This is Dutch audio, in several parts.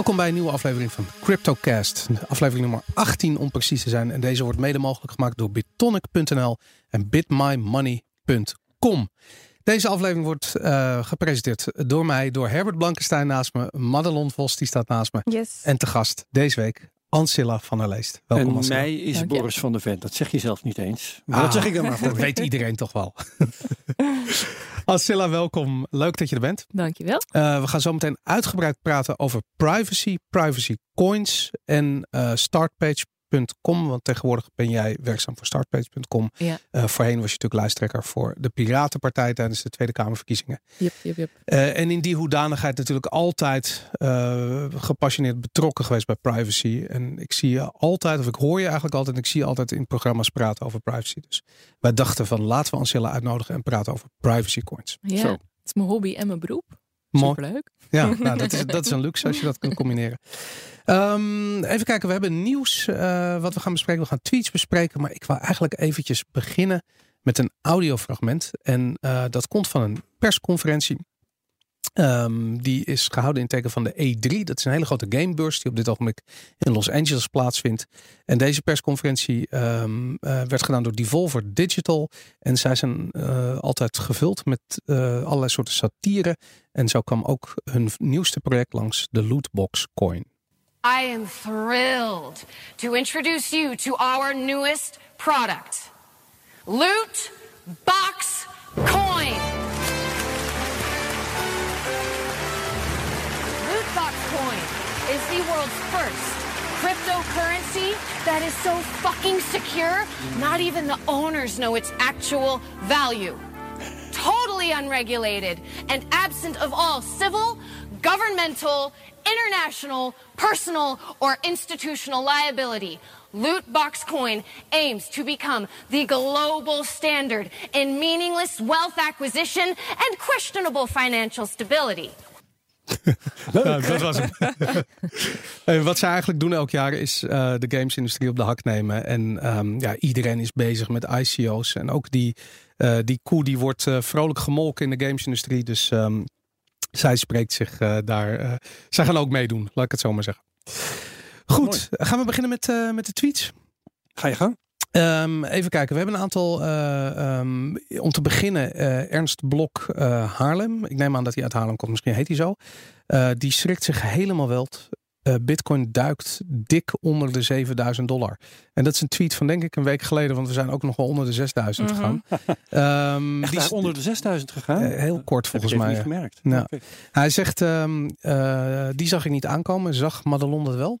Welkom bij een nieuwe aflevering van CryptoCast. Aflevering nummer 18 om precies te zijn. En deze wordt mede mogelijk gemaakt door bitonic.nl en bitmymoney.com. Deze aflevering wordt uh, gepresenteerd door mij, door Herbert Blankenstein naast me, Madelon Vos, die staat naast me. Yes. En te gast deze week Ancilla van der Leest. Welkom en mij is Dank Boris van der Vent. Dat zeg je zelf niet eens. Maar ah, dat zeg ik dan maar voor. Dat weet iedereen toch wel. Ancilla, welkom. Leuk dat je er bent. Dankjewel. Uh, we gaan zo meteen uitgebreid praten over privacy, privacy coins en uh, startpage want tegenwoordig ben jij werkzaam voor startpage.com. Ja. Uh, voorheen was je natuurlijk lijsttrekker voor de Piratenpartij tijdens de Tweede Kamerverkiezingen. Yep, yep, yep. Uh, en in die hoedanigheid natuurlijk altijd uh, gepassioneerd betrokken geweest bij privacy. En ik zie je altijd, of ik hoor je eigenlijk altijd, en ik zie je altijd in programma's praten over privacy. Dus wij dachten van laten we Ancilla uitnodigen en praten over privacy coins. Ja, Zo. het is mijn hobby en mijn beroep. Superleuk. Ja, nou, dat, is, dat is een luxe als je dat kunt combineren. Um, even kijken, we hebben nieuws uh, wat we gaan bespreken. We gaan tweets bespreken, maar ik wil eigenlijk eventjes beginnen met een audiofragment. En uh, dat komt van een persconferentie Um, die is gehouden in teken van de E3. Dat is een hele grote gamebeurs die op dit ogenblik in Los Angeles plaatsvindt. En deze persconferentie um, uh, werd gedaan door Devolver Digital. En zij zijn uh, altijd gevuld met uh, allerlei soorten satire. En zo kwam ook hun nieuwste project langs, de Lootbox Coin. I am thrilled to introduce you to our newest product. Loot Box Coin. World's first cryptocurrency that is so fucking secure, not even the owners know its actual value. Totally unregulated and absent of all civil, governmental, international, personal, or institutional liability. Lootbox Coin aims to become the global standard in meaningless wealth acquisition and questionable financial stability. nou, dat was hem. wat ze eigenlijk doen elk jaar is uh, de gamesindustrie op de hak nemen. En um, ja, iedereen is bezig met ICO's. En ook die, uh, die koe die wordt uh, vrolijk gemolken in de gamesindustrie. Dus um, zij spreekt zich daar. zij gaan ook meedoen, laat ik het zo maar zeggen. Goed, gaan we beginnen met, met de tweets? Ga je gang. Um, even kijken, we hebben een aantal. Uh, um, om te beginnen, uh, Ernst Blok uh, Haarlem. Ik neem aan dat hij uit Haarlem komt, misschien heet hij zo. die schrikt zich helemaal wel. Bitcoin duikt dik onder de 7000 dollar. En dat is een tweet van denk ik een week geleden, want we zijn ook nog wel onder de 6000 mm -hmm. gegaan. um, die is onder de 6000 gegaan? heel kort volgens Heb mij. Niet gemerkt. Nou, okay. Hij zegt, die zag ik niet aankomen. Zag Madelon dat wel?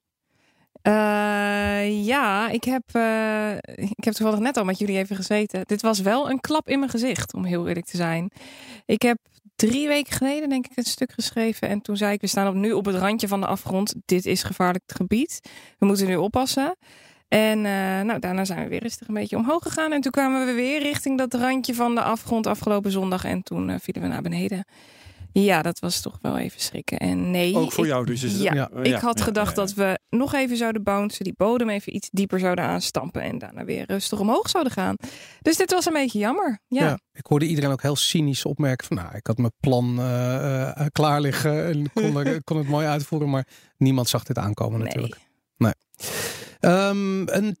Uh, ja, ik heb, uh, ik heb toevallig net al met jullie even gezeten. Dit was wel een klap in mijn gezicht, om heel eerlijk te zijn. Ik heb drie weken geleden, denk ik, een stuk geschreven. En toen zei ik, we staan op, nu op het randje van de afgrond. Dit is gevaarlijk gebied. We moeten nu oppassen. En uh, nou, daarna zijn we weer rustig een beetje omhoog gegaan. En toen kwamen we weer richting dat randje van de afgrond afgelopen zondag. En toen vielen we naar beneden. Ja, dat was toch wel even schrikken. En nee. Ook voor jou dus. Is het, ja, ja, ik had gedacht dat we nog even zouden bouncen, die bodem even iets dieper zouden aanstampen en daarna weer rustig omhoog zouden gaan. Dus dit was een beetje jammer. Ja. ik hoorde iedereen ook heel cynisch opmerken van, nou, ik had mijn plan uh, uh, klaar liggen en kon, kon, het mooi uitvoeren, maar niemand zag dit aankomen nee. natuurlijk. Nee. Um, een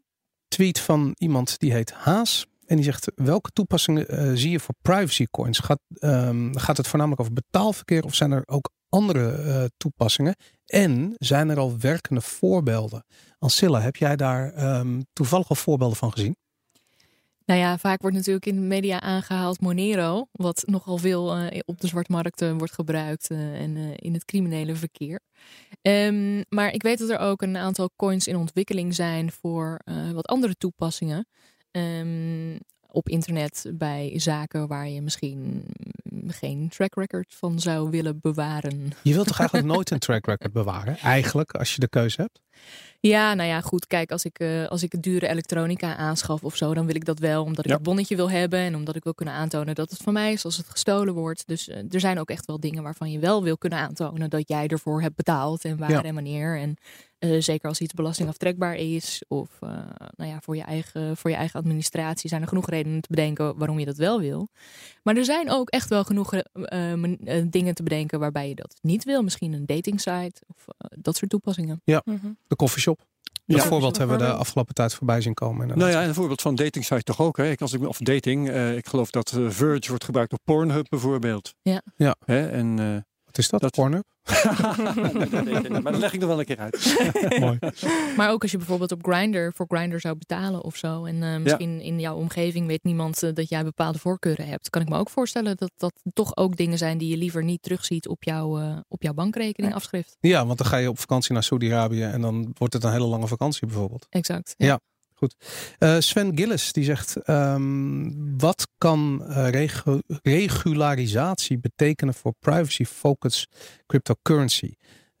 tweet van iemand die heet Haas. En die zegt, welke toepassingen uh, zie je voor privacy coins? Gaat, um, gaat het voornamelijk over betaalverkeer of zijn er ook andere uh, toepassingen? En zijn er al werkende voorbeelden? Ancilla, heb jij daar um, toevallig al voorbeelden van gezien? Nou ja, vaak wordt natuurlijk in de media aangehaald Monero, wat nogal veel uh, op de zwartmarkt uh, wordt gebruikt en in het criminele verkeer. Um, maar ik weet dat er ook een aantal coins in ontwikkeling zijn voor wat andere toepassingen. Um, op internet bij zaken waar je misschien geen track record van zou willen bewaren. Je wilt toch eigenlijk nooit een track record bewaren? Eigenlijk, als je de keuze hebt? Ja, nou ja, goed. Kijk, als ik, uh, als ik dure elektronica aanschaf of zo, dan wil ik dat wel. Omdat ik Ja. het bonnetje wil hebben. En omdat ik wil kunnen aantonen dat het van mij is als het gestolen wordt. Dus uh, er zijn ook echt wel dingen waarvan je wel wil kunnen aantonen dat jij ervoor hebt betaald. En waar Ja. en wanneer. En uh, zeker als iets belastingaftrekbaar is. Of uh, nou ja, voor, je eigen, voor je eigen administratie zijn er genoeg redenen te bedenken waarom je dat wel wil. Maar er zijn ook echt wel genoeg uh, dingen te bedenken waarbij je dat niet wil. Misschien een datingsite of uh, dat soort toepassingen. Ja, Mhm. de coffeeshop. Dat Ja. voorbeeld hebben we de afgelopen tijd voorbij zien komen. inderdaad. Nou ja, en een voorbeeld van dating site toch ook. Hè? Ik, als ik, of dating. eh, ik geloof dat eh, Verge wordt gebruikt op Pornhub bijvoorbeeld. Ja. Ja. Hè? En, eh, Wat is dat? Dat- Pornhub? maar dat leg ik nog wel een keer uit. Mooi. Maar ook als je bijvoorbeeld op Grindr voor Grindr zou betalen of zo. En uh, misschien in jouw omgeving weet niemand uh, dat jij bepaalde voorkeuren hebt. Kan ik me ook voorstellen dat dat toch ook dingen zijn die je liever niet terugziet op, jouw uh, op jouw bankrekening afschrift. Ja, want dan ga je op vakantie naar Saudi-Arabië en dan wordt het een hele lange vakantie bijvoorbeeld. Exact. Ja. ja. Goed. Uh, Sven Gillis die zegt: um, wat kan regu regularisatie betekenen voor privacy-focused cryptocurrency?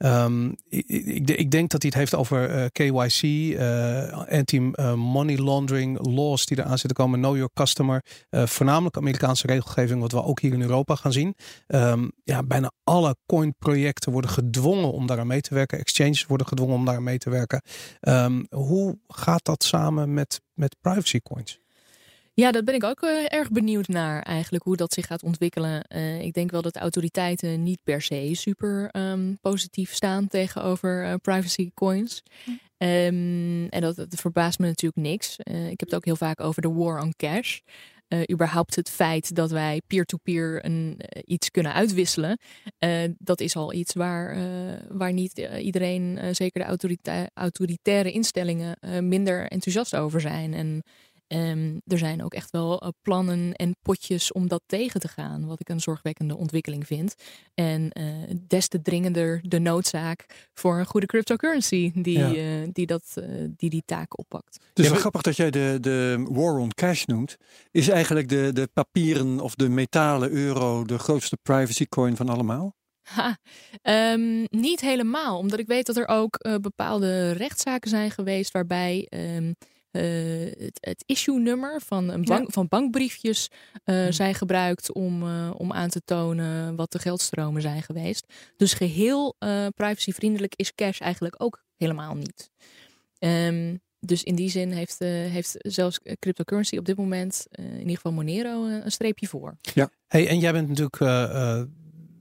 Um, ik, ik, denk dat hij het heeft over uh, KYC, uh, anti-money laundering laws die eraan zitten komen, know your customer. Voornamelijk Amerikaanse regelgeving, wat we ook hier in Europa gaan zien. Um, ja, bijna alle coin-projecten worden gedwongen om daaraan mee te werken. Exchanges worden gedwongen om daaraan mee te werken. Um, hoe gaat dat samen met, met privacy coins? Ja, dat ben ik ook uh, erg benieuwd naar eigenlijk, hoe dat zich gaat ontwikkelen. Uh, ik denk wel dat autoriteiten niet per se super um, positief staan tegenover uh, privacy coins. Um, en dat, dat, verbaast me natuurlijk niks. Ik heb het ook heel vaak over de war on cash. Überhaupt het feit dat wij peer-to-peer -peer een, iets kunnen uitwisselen. Dat is al iets waar, waar niet iedereen, zeker de autorita autoritaire instellingen, minder enthousiast over zijn. En Um, er zijn ook echt wel uh, plannen en potjes om dat tegen te gaan, wat ik een zorgwekkende ontwikkeling vind. En uh, des te dringender de noodzaak voor een goede cryptocurrency die ja. uh, die, dat, die, die taak oppakt. Het is ja, wel grappig dat jij de, de war on cash noemt. Is eigenlijk de, de papieren of de metalen euro de grootste privacy coin van allemaal? Ha, um, niet helemaal, omdat ik weet dat er ook uh, bepaalde rechtszaken zijn geweest waarbij um, uh, het, het issue-nummer van, een bank, ja. van bankbriefjes uh, zijn gebruikt om, uh, om aan te tonen wat de geldstromen zijn geweest. Dus geheel privacyvriendelijk is cash eigenlijk ook helemaal niet. Um, dus in die zin heeft, heeft zelfs cryptocurrency op dit moment, in ieder geval Monero, een streepje voor. Ja. Hey, en jij bent natuurlijk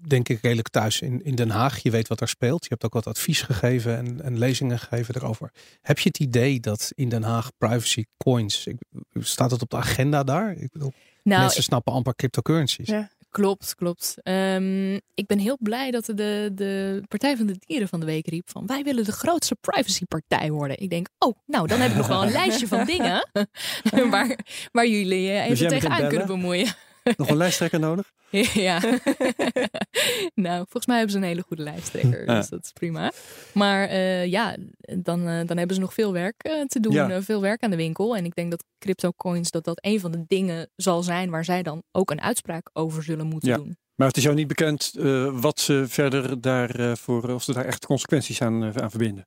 denk ik redelijk thuis in, in Den Haag. Je weet wat er speelt. Je hebt ook wat advies gegeven en, en lezingen gegeven erover. Heb je het idee dat in Den Haag privacy coins, ik, staat het op de agenda daar? Ik bedoel, nou, mensen ik, snappen amper cryptocurrencies. Ja. Klopt, klopt. Um, ik ben heel blij dat de, de Partij van de Dieren van de Week riep van wij willen de grootste privacypartij worden. Ik denk, oh, nou dan heb ik nog wel een lijstje van dingen waar, waar jullie je even dus tegenaan kunnen bemoeien. Nog een lijsttrekker nodig? Ja. nou, volgens mij hebben ze een hele goede lijsttrekker. Ja. Dus dat is prima. Maar uh, ja, dan, uh, dan hebben ze nog veel werk uh, te doen. Ja. veel werk aan de winkel. En ik denk dat crypto coins dat dat een van de dingen zal zijn waar zij dan ook een uitspraak over zullen moeten ja. doen. Maar het is jou niet bekend wat ze verder daarvoor, of ze daar echt consequenties aan, aan verbinden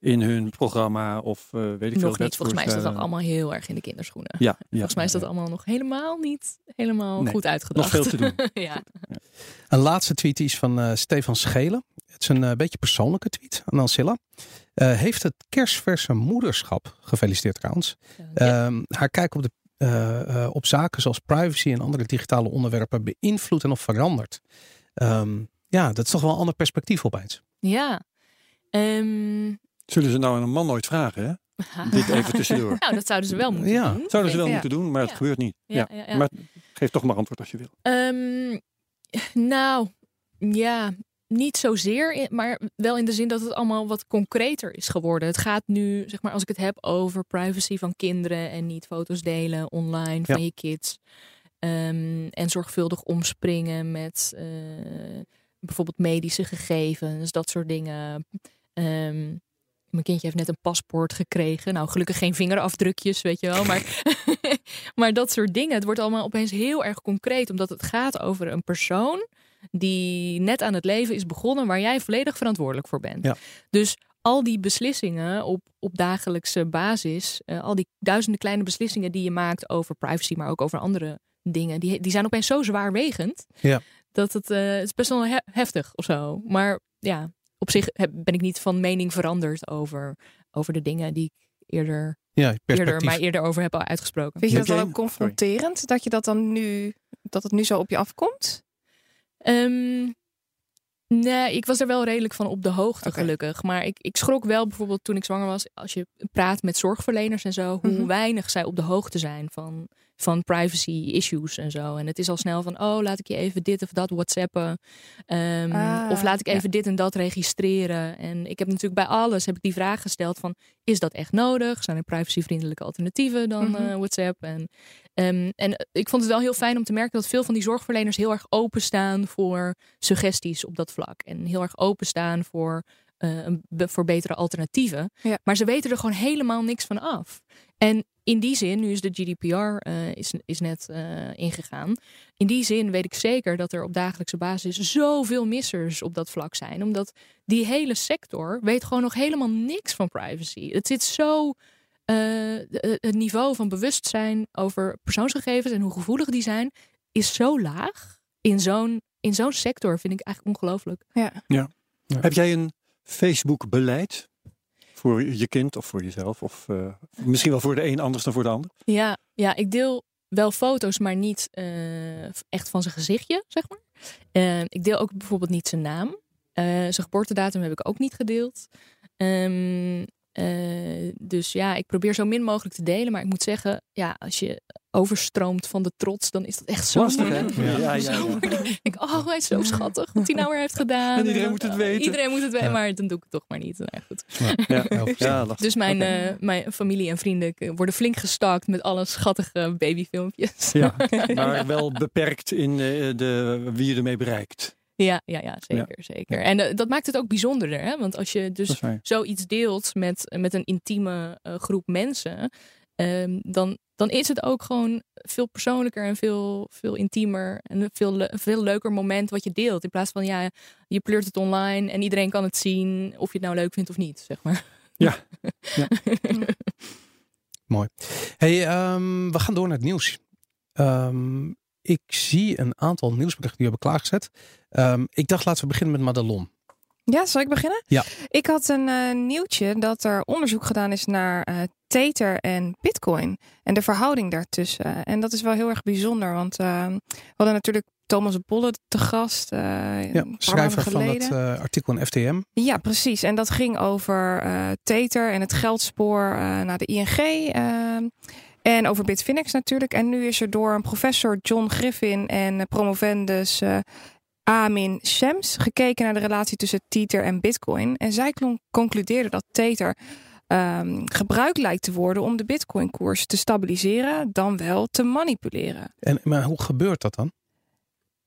in hun programma of uh, weet ik nog veel. niet. Volgens mij is dat allemaal heel erg in de kinderschoenen. Ja, ja Volgens mij is dat ja. allemaal nog helemaal niet helemaal nee, goed uitgedacht. Nog veel te doen. ja. Een laatste tweet is van uh, Stefan Schelen. Het is een uh, beetje persoonlijke tweet aan Ancilla. Uh, heeft het kerstverse moederschap, gefeliciteerd trouwens, ja. haar kijk op, de, uh, op zaken zoals privacy en andere digitale onderwerpen beïnvloed en of veranderd. Um, ja, dat is toch wel een ander perspectief opeens. Ja. Um, Zullen ze nou aan een man nooit vragen, hè? Dit even tussendoor. nou, dat zouden ze wel moeten ja. doen. Zouden ze wel ja. moeten doen, maar het ja. gebeurt niet. Ja. Maar geef toch maar antwoord als je wil. Um, nou, ja, niet zozeer, maar wel in de zin dat het allemaal wat concreter is geworden. Het gaat nu, zeg maar, als ik het heb over privacy van kinderen en niet foto's delen online van je kids. Um, en zorgvuldig omspringen met uh, bijvoorbeeld medische gegevens, dat soort dingen. Um, mijn kindje heeft net een paspoort gekregen. Nou, gelukkig geen vingerafdrukjes, weet je wel. Maar, maar dat soort dingen. Het wordt allemaal opeens heel erg concreet. Omdat het gaat over een persoon die net aan het leven is begonnen. Waar jij volledig verantwoordelijk voor bent. Ja. Dus al die beslissingen op, op dagelijkse basis, eh, al die duizenden kleine beslissingen die je maakt over privacy, maar ook over andere dingen, die, die zijn opeens zo zwaarwegend. Ja. Dat het, eh, het is best wel he- heftig of zo. Maar ja, op zich heb- ben ik niet van mening veranderd over, over de dingen die ik eerder, Ja, eerder, maar eerder over heb uitgesproken. Vind je dat dan Oké, ook confronterend? Dat je dat dan nu, dat het nu zo op je afkomt? Ehm, nee, ik was er wel redelijk van op de hoogte, gelukkig. Maar ik, ik schrok wel bijvoorbeeld toen ik zwanger was. Als je praat met zorgverleners en zo, hoe Mhm. weinig zij op de hoogte zijn van, van privacy issues en zo. En het is al snel van, oh, laat ik je even dit of dat whatsappen. Ehm, Ah, of laat ik ja. even dit en dat registreren. En ik heb natuurlijk bij alles heb ik die vraag gesteld van, is dat echt nodig? Zijn er privacyvriendelijke alternatieven dan Mhm. eh, WhatsApp? En Ehm, en ik vond het wel heel fijn om te merken dat veel van die zorgverleners heel erg openstaan voor suggesties op dat vlak. En heel erg openstaan voor, eh, een be- voor betere alternatieven. Ja. Maar ze weten er gewoon helemaal niks van af. En in die zin, nu is de GDPR eh, is, is net eh, ingegaan. In die zin weet ik zeker dat er op dagelijkse basis zoveel missers op dat vlak zijn. Omdat die hele sector weet gewoon nog helemaal niks van privacy. Het zit zo eh, het niveau van bewustzijn over persoonsgegevens en hoe gevoelig die zijn, is zo laag. In zo'n, in zo'n sector vind ik eigenlijk ongelooflijk. Ja. Heb jij een Facebook-beleid voor je kind of voor jezelf? Of eh, misschien wel voor de een anders dan voor de ander? Ja, ja, ik deel wel foto's, maar niet eh, echt van zijn gezichtje, zeg maar. Eh, ik deel ook bijvoorbeeld niet zijn naam. Zijn geboortedatum heb ik ook niet gedeeld. Ehm, eh, dus ja, ik probeer zo min mogelijk te delen. Maar ik moet zeggen, ja, als je overstroomt van de trots, dan is dat echt zo Lastig, hè? moeilijk. Ja, ja. Ik denk, oh, hij is zo schattig wat hij nou weer heeft gedaan. En iedereen moet het weten. Iedereen moet het weten, Ja. maar dan doe ik het toch maar niet. Nou, goed. Ja. Dus mijn, eh, mijn familie en vrienden worden flink gestalkt met alle schattige babyfilmpjes. Ja, maar wel beperkt in eh, de, wie je ermee bereikt. Ja, ja, ja zeker. zeker. En eh, dat maakt het ook bijzonderder. Hè? Want als je dus zoiets deelt met, met een intieme eh, groep mensen, ehm, dan, dan is het ook gewoon veel persoonlijker en veel, veel intiemer. En een veel, le- veel leuker moment wat je deelt. In plaats van ja, je pleurt het online en iedereen kan het zien of je het nou leuk vindt of niet, zeg maar. Ja. Ja. Hey, ehm, we gaan door naar het nieuws. Ehm, ik zie een aantal nieuwsberichten die we hebben klaargezet. Ehm, ik dacht, laten we beginnen met Madelon. Ja, zal ik beginnen? Ja. Ik had een eh, nieuwtje dat er onderzoek gedaan is naar eh Tether en Bitcoin. En de verhouding daartussen. En dat is wel heel erg bijzonder. Want eh, we hadden natuurlijk Thomas Bolle te gast. eh, Ja, schrijver van het artikel in FTM. Ja, precies. En dat ging over eh Tether en het geldspoor naar de ING. En over Bitfinex natuurlijk. En nu is er door een professor John Griffin en eh, promovendus eh, Amin Shams gekeken naar de relatie tussen Tether en Bitcoin. En zij concludeerden dat Tether ehm, gebruikt lijkt te worden om de Bitcoin-koers te stabiliseren, dan wel te manipuleren. En, maar hoe gebeurt dat dan?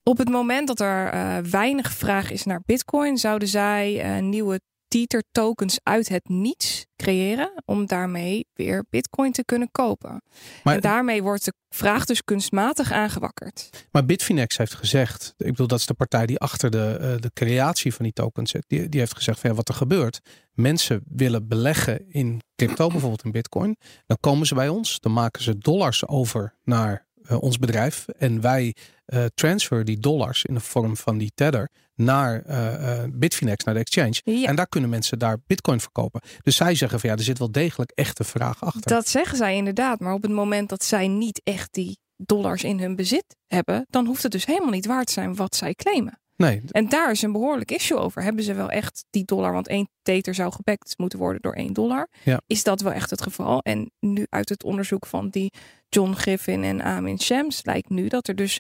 Op het moment dat er eh, weinig vraag is naar Bitcoin, zouden zij eh, nieuwe Tether tokens uit het niets creëren om daarmee weer Bitcoin te kunnen kopen. Maar, en daarmee wordt de vraag dus kunstmatig aangewakkerd. maar Bitfinex heeft gezegd, ik bedoel dat is de partij die achter de, eh, de creatie van die tokens zit. Die, die heeft gezegd van ja, wat er gebeurt. Mensen willen beleggen in crypto, bijvoorbeeld in bitcoin. Dan komen ze bij ons, dan maken ze dollars over naar eh, ons bedrijf. En wij eh transfer die dollars in de vorm van die tether naar eh, eh, Bitfinex, naar de exchange. Ja. En daar kunnen mensen daar bitcoin verkopen. Dus zij zeggen van ja, er zit wel degelijk echte vraag achter. Dat zeggen zij inderdaad, maar op het moment dat zij niet echt die dollars in hun bezit hebben, dan hoeft het dus helemaal niet waard te zijn wat zij claimen. Nee, En daar is een behoorlijk issue over. Hebben ze wel echt die dollar, want één tether zou gebackt moeten worden door één dollar. Ja. Is dat wel echt het geval? En nu uit het onderzoek van die John Griffin en Amin Shams lijkt nu dat er dus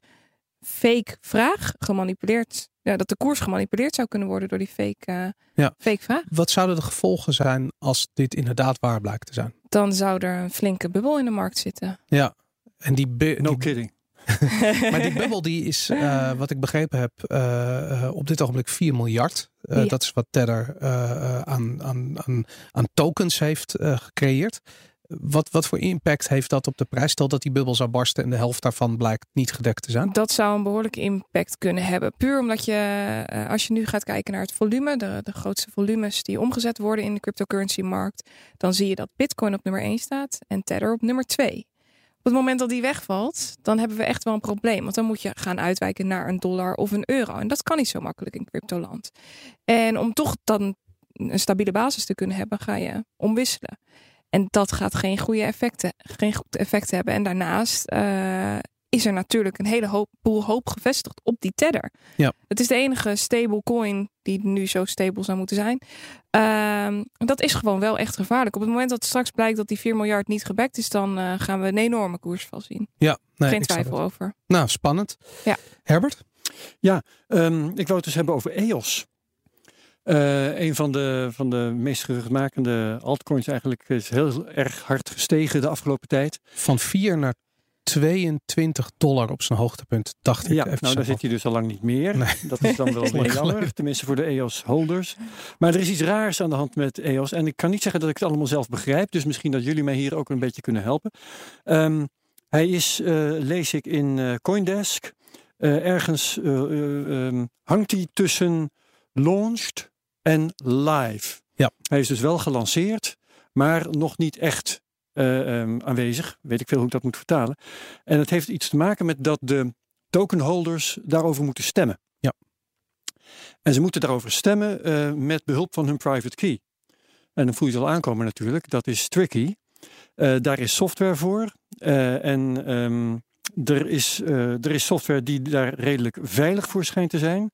fake vraag gemanipuleerd, ja, dat de koers gemanipuleerd zou kunnen worden door die fake, eh, Ja. fake vraag. Wat zouden de gevolgen zijn als dit inderdaad waar blijkt te zijn? Dan zou er een flinke bubbel in de markt zitten. Ja. En die, No die kidding. Maar die bubbel die is, eh, wat ik begrepen heb, eh, op dit ogenblik 4 miljard. Eh, Ja. Dat is wat Tether eh, eh, aan, aan, aan, aan tokens heeft eh, gecreëerd. Wat, wat voor impact heeft dat op de prijs? Stel dat die bubbel zou barsten en de helft daarvan blijkt niet gedekt te zijn. Dat zou een behoorlijke impact kunnen hebben. Puur omdat je, eh, als je nu gaat kijken naar het volume, de, de grootste volumes die omgezet worden in de cryptocurrency markt, dan zie je dat Bitcoin op nummer 1 staat en Tether op nummer 2. Op het moment dat die wegvalt, dan hebben we echt wel een probleem. Want dan moet je gaan uitwijken naar een dollar of een euro. En dat kan niet zo makkelijk in cryptoland. En om toch dan een stabiele basis te kunnen hebben, ga je omwisselen. En dat gaat geen goede effecten, geen goed effect hebben. En daarnaast uh, is er natuurlijk een hele hoop, boel hoop gevestigd op die Tether. Ja. Het is de enige stable coin die nu zo stable zou moeten zijn. Uh, dat is gewoon wel echt gevaarlijk. Op het moment dat straks blijkt dat die 4 miljard niet gebackt is, dan uh, gaan we een enorme koersval zien. Ja, nee, geen twijfel over. Nou, spannend. Ja. Herbert? Ja, um, ik wou het dus hebben over EOS. Uh, een van de, van de meest geruchtmakende altcoins eigenlijk is heel erg hard gestegen de afgelopen tijd. Van 4 naar 22 dollar op zijn hoogtepunt, dacht ik. Ja, nou daar zit hij dus al lang niet meer. Nee. Dat is dan wel weer jammer, tenminste voor de EOS-holders. Maar er is iets raars aan de hand met EOS. En ik kan niet zeggen dat ik het allemaal zelf begrijp. Dus misschien dat jullie mij hier ook een beetje kunnen helpen. Um, hij is, uh, lees ik in uh, Coindesk, ergens um, hangt hij tussen launched en live. Ja. Hij is dus wel gelanceerd, maar nog niet echt uh, um, aanwezig. Weet ik veel hoe ik dat moet vertalen. En het heeft iets te maken met dat de tokenholders daarover moeten stemmen. Ja. En ze moeten daarover stemmen uh, met behulp van hun private key. En dan voel je het al aankomen natuurlijk. Dat is tricky. Uh, daar is software voor. en um, er, is, er is software die daar redelijk veilig voor schijnt te zijn.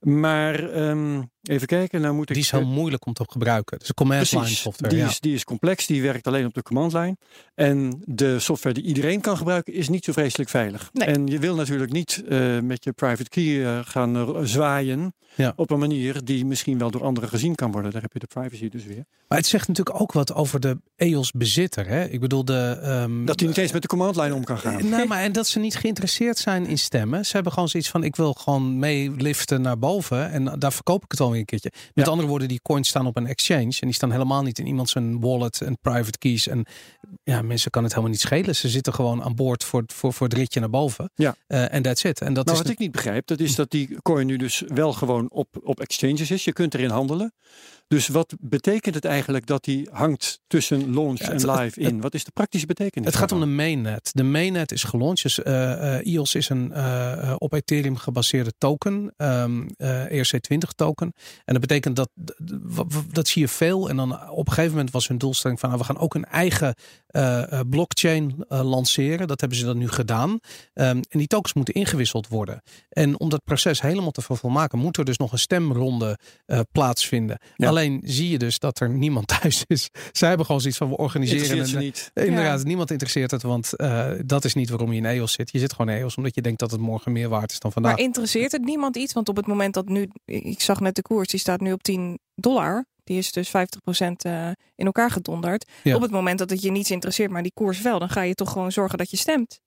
Maar um, even kijken, nou moet die ik... is heel moeilijk om te gebruiken. Dus command line software. die, ja. is, die is complex, die werkt alleen op de command line. En de software die iedereen kan gebruiken is niet zo vreselijk veilig. Nee. En je wil natuurlijk niet uh, met je private key uh, gaan uh, zwaaien Ja. op een manier die misschien wel door anderen gezien kan worden. Daar heb je de privacy dus weer. Maar het zegt natuurlijk ook wat over de EOS bezitter. Hè? Ik bedoel de... Um, Dat hij niet eens met de command line om kan gaan. Nou, maar en dat ze niet geïnteresseerd zijn in stemmen. Ze hebben gewoon zoiets van: ik wil gewoon meeliften naar boven. En daar verkoop ik het alweer een keertje. Met Ja. andere woorden, die coins staan op een exchange. En die staan helemaal niet in iemand zijn wallet en private keys. En ja, mensen kan het helemaal niet schelen. Ze zitten gewoon aan boord voor, voor, voor het ritje naar boven. Ja. Eh, En that's it. En dat Nou, is wat ik niet begrijp, dat is dat die coin nu dus wel gewoon op, op exchanges is. Je kunt erin handelen. Dus wat betekent het eigenlijk dat die hangt tussen launch Ja, het- en live het- in? Wat is de praktische betekenis? Het gaat om de mainnet. De mainnet is gelaunched. Dus, EOS is een eh, op Ethereum gebaseerde token. ehm, eh, ERC20 token. En dat betekent dat, dat, zie je veel. En dan op een gegeven moment was hun doelstelling van nou, we gaan ook een eigen blockchain lanceren. Dat hebben ze dan nu gedaan. Ehm, en die tokens moeten ingewisseld worden. En om dat proces helemaal te vervolmaken, moet er dus nog een stemronde plaatsvinden. Ja. Alleen zie je dus dat er niemand thuis is. Zij hebben gewoon zoiets van we organiseren Interesseert een, ze niet. Inderdaad, niemand interesseert het, want eh, dat is niet waarom je in EOS zit. Je zit gewoon in EOS omdat je denkt dat het morgen meer waard is dan vandaag. Maar interesseert het niemand iets? Want op het moment dat nu, ik zag net de koers, die staat nu op 10 dollar. Die is dus 50% eh, in elkaar gedonderd. Ja. Op het moment dat het je niets interesseert, maar die koers wel, dan ga je toch gewoon zorgen dat je stemt.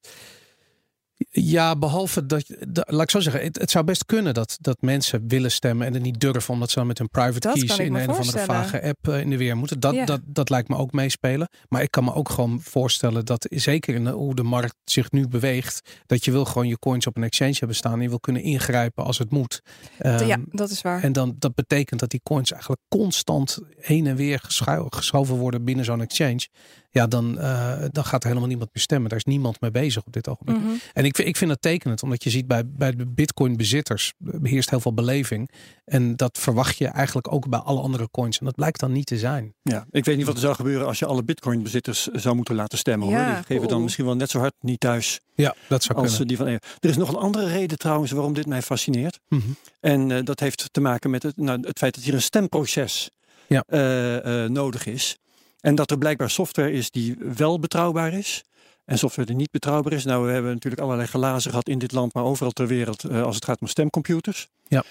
Ja, behalve dat, je- da- laat ik zo zeggen, het, het zou best kunnen dat, dat mensen willen stemmen en het niet durven, omdat ze dan met hun private Dat keys in een of andere vage app eh, in de weer moeten. Dat, Ja. dat, dat lijkt me ook meespelen. Maar ik kan me ook gewoon voorstellen dat, zeker in hoe de markt zich nu beweegt, dat je wil gewoon je coins op een exchange hebben staan en je wil kunnen ingrijpen als het moet. Ehm, ja, dat is waar. En dan, dat betekent dat die coins eigenlijk constant heen en weer geschoven worden binnen zo'n exchange. Ja, dan, eh, dan gaat er helemaal niemand meer stemmen. Daar is niemand mee bezig op dit ogenblik. Mhm. En ik, vind- ik vind dat tekenend, omdat je ziet bij, bij de bitcoin bezitters beheerst heel veel beleving. En dat verwacht je eigenlijk ook bij alle andere coins. En dat blijkt dan niet te zijn. Ja, ik weet niet wat er zou gebeuren als je alle bitcoin-bezitters zou moeten laten stemmen. Hoor. Die geven dan oeh. misschien wel net zo hard niet thuis Ja, dat zou als kunnen. eh, die van. Er is nog een andere reden trouwens waarom dit mij fascineert. Mhm. En eh, dat heeft te maken met het, nou, het feit dat hier een stemproces Ja. eh, eh, nodig is. En dat er blijkbaar software is die wel betrouwbaar is. En software die niet betrouwbaar is. Nou, we hebben natuurlijk allerlei glazen gehad in dit land, maar overal ter wereld eh, als het gaat om stemcomputers. Ja.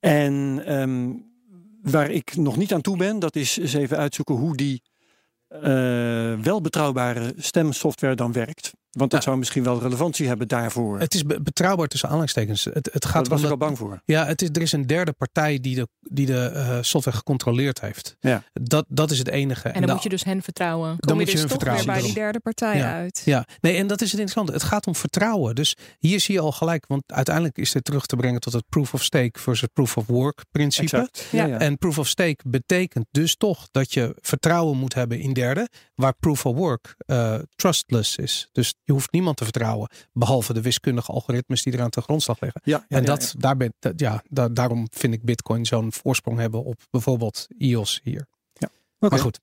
En ehm, waar ik nog niet aan toe ben, dat is eens even uitzoeken hoe die eh, wel betrouwbare stemsoftware dan werkt. Want dat zou misschien wel relevantie hebben daarvoor. Het is be- betrouwbaar tussen aanhalingstekens. Het, het Daar gaat was om ik dat, al bang voor. ja, het is, er is een derde partij die de, die de eh, software gecontroleerd heeft. Ja. Dat, dat is het enige. En dan de- moet je dus hen vertrouwen. Kom moet je je dus hun toch weer vertrouwen. bij die derde partij Ja. uit. Ja, nee, en dat is het interessante. Het gaat om vertrouwen. Dus hier zie je al gelijk, want uiteindelijk is dit terug te brengen tot het proof of stake versus proof of work principe. Exact. Ja, Ja. ja. En proof of stake betekent dus toch dat je vertrouwen moet hebben in derden, waar proof of work eh, trustless is. Dus je hoeft niemand te vertrouwen, behalve de wiskundige algoritmes die eraan ten grondslag liggen. Ja, ja, en ja, dat, Daar ben, dat- ja, da- daarom vind ik Bitcoin zo'n voorsprong hebben op bijvoorbeeld EOS hier. ja. Oké. Maar goed,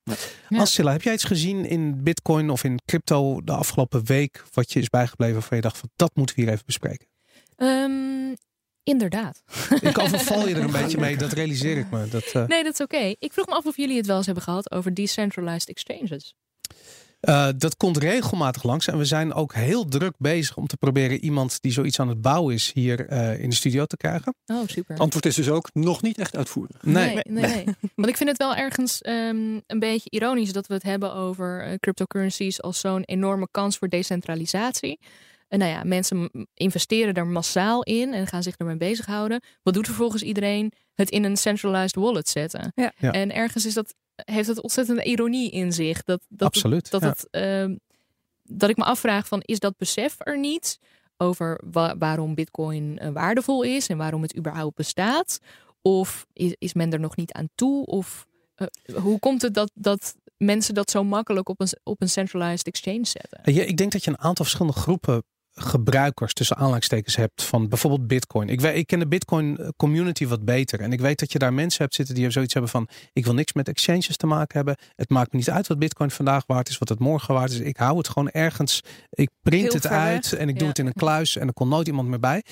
Ja. Heb jij iets gezien in Bitcoin of in crypto de afgelopen week wat je is bijgebleven waarvan je dacht van dat moeten we hier even bespreken? Ehm, inderdaad. Ik overval je er een beetje mee, dat realiseer ik me. Dat, eh, Nee, dat is oké. Ik vroeg me af of jullie het wel eens hebben gehad over decentralized exchanges. Uh, dat komt regelmatig langs. En we zijn ook heel druk bezig om te proberen iemand die zoiets aan het bouwen is hier uh, in de studio te krijgen. Oh, super. Antwoord is dus ook nog niet echt uitvoerig. Nee. Nee, nee, nee. Want ik vind het wel ergens um, een beetje ironisch dat we het hebben over uh, cryptocurrencies als zo'n enorme kans voor decentralisatie. En nou ja, mensen investeren er massaal in en gaan zich ermee bezighouden. Wat doet vervolgens iedereen? Het in een centralized wallet zetten. Ja. Ja. En ergens is dat, heeft het ontzettende ironie in zich. Dat, dat Absoluut. Het, dat, ja. het, uh, dat ik me afvraag van is dat besef er niet over wa waarom bitcoin uh, waardevol is en waarom het überhaupt bestaat? Of is, is men er nog niet aan toe? Of uh, hoe komt het dat, dat mensen dat zo makkelijk op een, op een centralized exchange zetten? Ja, ik denk dat je een aantal verschillende groepen gebruikers tussen aanleidingstekens hebt van bijvoorbeeld Bitcoin. Ik, weet, ik ken de Bitcoin community wat beter. En ik weet dat je daar mensen hebt zitten die zoiets hebben van ik wil niks met exchanges te maken hebben. Het maakt me niet uit wat Bitcoin vandaag waard is, wat het morgen waard is. Ik hou het gewoon ergens. Ik print Heel het ver uit en ik doe het in een kluis en er komt nooit iemand meer bij.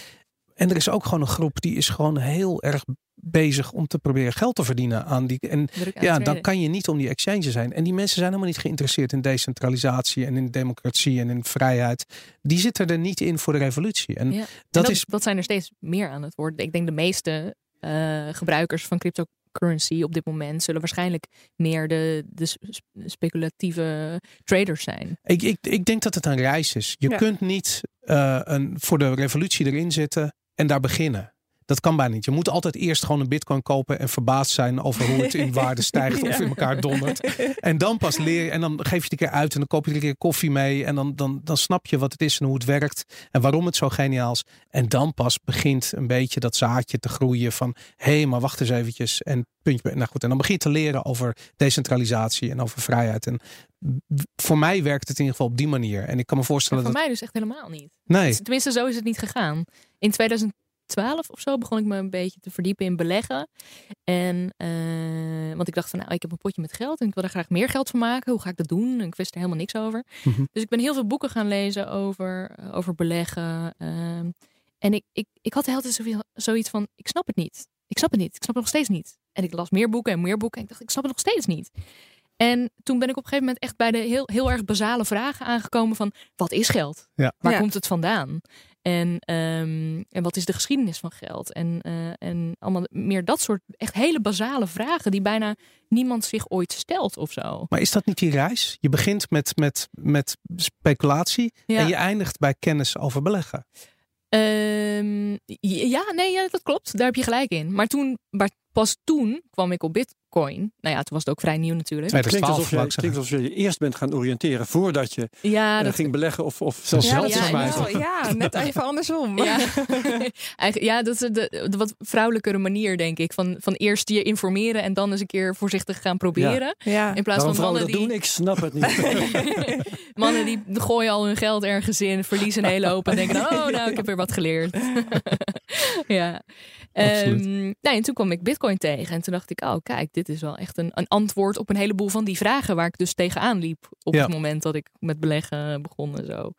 En er is ook gewoon een groep die is gewoon heel erg bezig om te proberen geld te verdienen aan die. En ja, dan kan je niet om die exchanges zijn. En die mensen zijn helemaal niet geïnteresseerd in decentralisatie en in democratie en in vrijheid. Die zitten er niet in voor de revolutie. En Ja. En dat, is. dat zijn er steeds meer aan het worden. Ik denk de meeste eh, gebruikers van cryptocurrency op dit moment zullen waarschijnlijk meer de, de sp- speculatieve traders zijn. Ik, ik, ik denk dat het een reis is. Je Ja. kunt niet eh, een, voor de revolutie erin zitten en daar beginnen. Dat kan bijna niet. Je moet altijd eerst gewoon een bitcoin kopen en verbaasd zijn over hoe het in waarde stijgt of in elkaar dondert. En dan pas leer je en dan geef je het een keer uit en dan koop je er een keer koffie mee en dan, dan, dan snap je wat het is en hoe het werkt en waarom het zo geniaal is. En dan pas begint een beetje dat zaadje te groeien van hé, hey, maar wacht eens eventjes en puntje. Nou goed, en dan begin je te leren over decentralisatie en over vrijheid. En voor mij werkt het in ieder geval op die manier. En ik kan me Maar voorstellen voor dat. mij dus echt helemaal niet. Nee, Tenminste, zo is het niet gegaan. In 2012 of zo begon ik me een beetje te verdiepen in beleggen. En, eh, want ik dacht van, nou, ik heb een potje met geld en ik wil er graag meer geld van maken. Hoe ga ik dat doen? En ik wist er helemaal niks over. Mhm. Dus ik ben heel veel boeken gaan lezen over, over beleggen. ehm, en ik, ik, ik had de hele tijd zoveel- zoiets van, ik snap het niet. Ik snap het niet. Ik snap het nog steeds niet. En ik las meer boeken en meer boeken. En ik dacht, ik snap het nog steeds niet. En toen ben ik op een gegeven moment echt bij de heel, heel erg basale vragen aangekomen van, wat is geld? Ja. Waar Ja. komt het vandaan? En, ehm, en wat is de geschiedenis van geld? En, eh, en allemaal meer dat soort echt hele basale vragen die bijna niemand zich ooit stelt of zo. maar is dat niet die reis? Je begint met, met, met speculatie Ja. en je eindigt bij kennis over beleggen. Ehm, ja, nee, ja, dat klopt. Daar heb je gelijk in. Maar toen, maar pas toen kwam ik op Bitcoin. Nou ja, toen was het ook vrij nieuw natuurlijk. Klinkt 2012 alsof, wou je, ik zeggen. klinkt alsof je je eerst bent gaan oriënteren voordat je Ja, eh, dat ging beleggen of, of Zelfs Ja, ja. Nou, ja, net even andersom. Ja. Eigenlijk, ja, dat is de, de wat vrouwelijkere manier, denk ik. Van, van eerst je informeren en dan eens een keer voorzichtig gaan proberen. Ja. In plaats waarom van mannen dat die, doen, ik snap het niet. mannen die gooien al hun geld ergens in, verliezen een hele hoop en denken: oh, nou, ik heb weer wat geleerd. ja. Nou, en toen kwam ik Bitcoin tegen en toen dacht ik: oh, kijk, dit is wel echt een, een antwoord op een heleboel van die vragen waar ik dus tegenaan liep op Ja. het moment dat ik met beleggen begon en zo.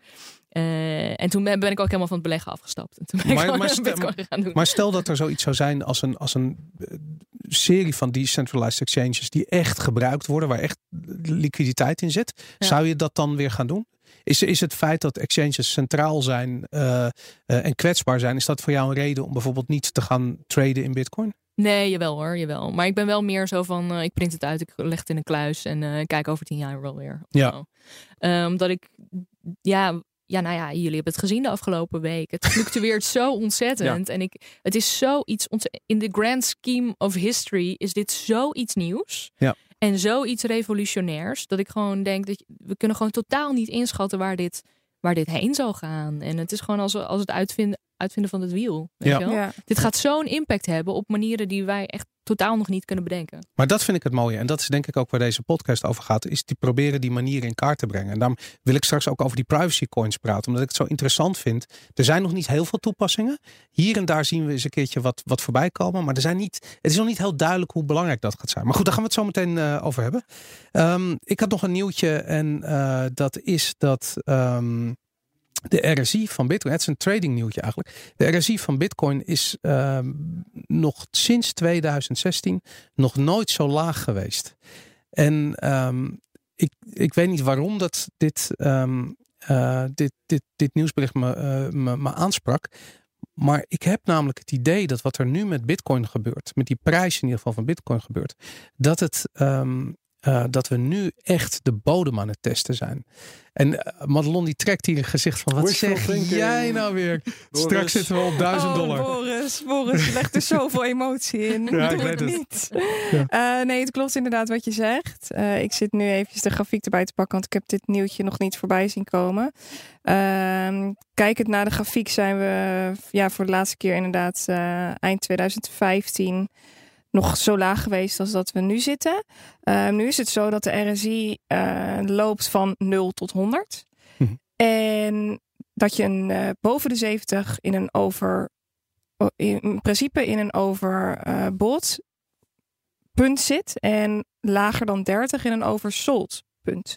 Eh, en toen ben, ben ik ook helemaal van het beleggen afgestapt. En toen ben ik Maar- maar stel- Bitcoin gaan doen. Maar stel dat er zoiets zou zijn als een, als een eh, serie van decentralized exchanges die echt gebruikt worden, waar echt liquiditeit in zit. Ja. Zou je dat dan weer gaan doen? Is, is het feit dat exchanges centraal zijn eh, eh, en kwetsbaar zijn, is dat voor jou een reden om bijvoorbeeld niet te gaan traden in bitcoin? Nee, jawel hoor, jawel. Maar ik ben wel meer zo van, eh, ik print het uit, ik leg het in een kluis en eh, kijk over tien jaar wel weer. Ja. omdat ik, ja, ja, nou ja, jullie hebben het gezien de afgelopen week. Het fluctueert zo ontzettend. En ik, het is zoiets, in the grand scheme of history is dit zoiets nieuws. Ja. En zoiets revolutionairs. Dat ik gewoon denk dat we kunnen gewoon totaal niet inschatten waar dit, waar dit heen zal gaan. En het is gewoon als, als het uitvinden, uitvinden van het wiel. Weet Ja. je wel? Ja. Dit gaat zo'n impact hebben op manieren die wij echt totaal nog niet kunnen bedenken. Maar dat vind ik het mooie. En dat is denk ik ook waar deze podcast over gaat. Is die proberen die manieren in kaart te brengen. En daarom wil ik straks ook over die privacy coins praten. Omdat ik het zo interessant vind. Er zijn nog niet heel veel toepassingen. Hier en daar zien we eens een keertje wat, wat voorbij komen. Maar er zijn niet, het is nog niet heel duidelijk hoe belangrijk dat gaat zijn. Maar goed, daar gaan we het zo meteen eh, over hebben. Ehm, ik had nog een nieuwtje. En eh, dat is dat... ehm, de RSI van Bitcoin, het is een trading nieuwtje eigenlijk. De RSI van Bitcoin is ehm, nog sinds 2016 nog nooit zo laag geweest. En ehm, ik, ik weet niet waarom dat dit, ehm, eh, dit, dit, dit nieuwsbericht me, eh, me, me aansprak. Maar ik heb namelijk het idee dat wat er nu met Bitcoin gebeurt, met die prijs in ieder geval van Bitcoin gebeurt, dat het. Eh, dat we nu echt de bodem aan het testen zijn. En eh, Madelon die trekt hier een gezicht van wat Wishful zeg thinking. jij nou weer? Straks zitten we op 1000 oh, dollar. Boris, Boris, je legt er zoveel emotie in. Ja, ik Doe weet het niet. Eh, nee, het klopt inderdaad wat je zegt. Eh, ik zit nu eventjes de grafiek erbij te pakken, want ik heb dit nieuwtje nog niet voorbij zien komen. Ehm kijkend naar de grafiek zijn we ja, voor de laatste keer inderdaad eh, eind 2015 nog zo laag geweest als dat we nu zitten. Ehm, nu is het zo dat de RSI eh, loopt van 0 tot 100. Mhm. En dat je een, eh, boven de 70 in een over in principe in een overbought punt zit en lager dan 30 in een oversold punt.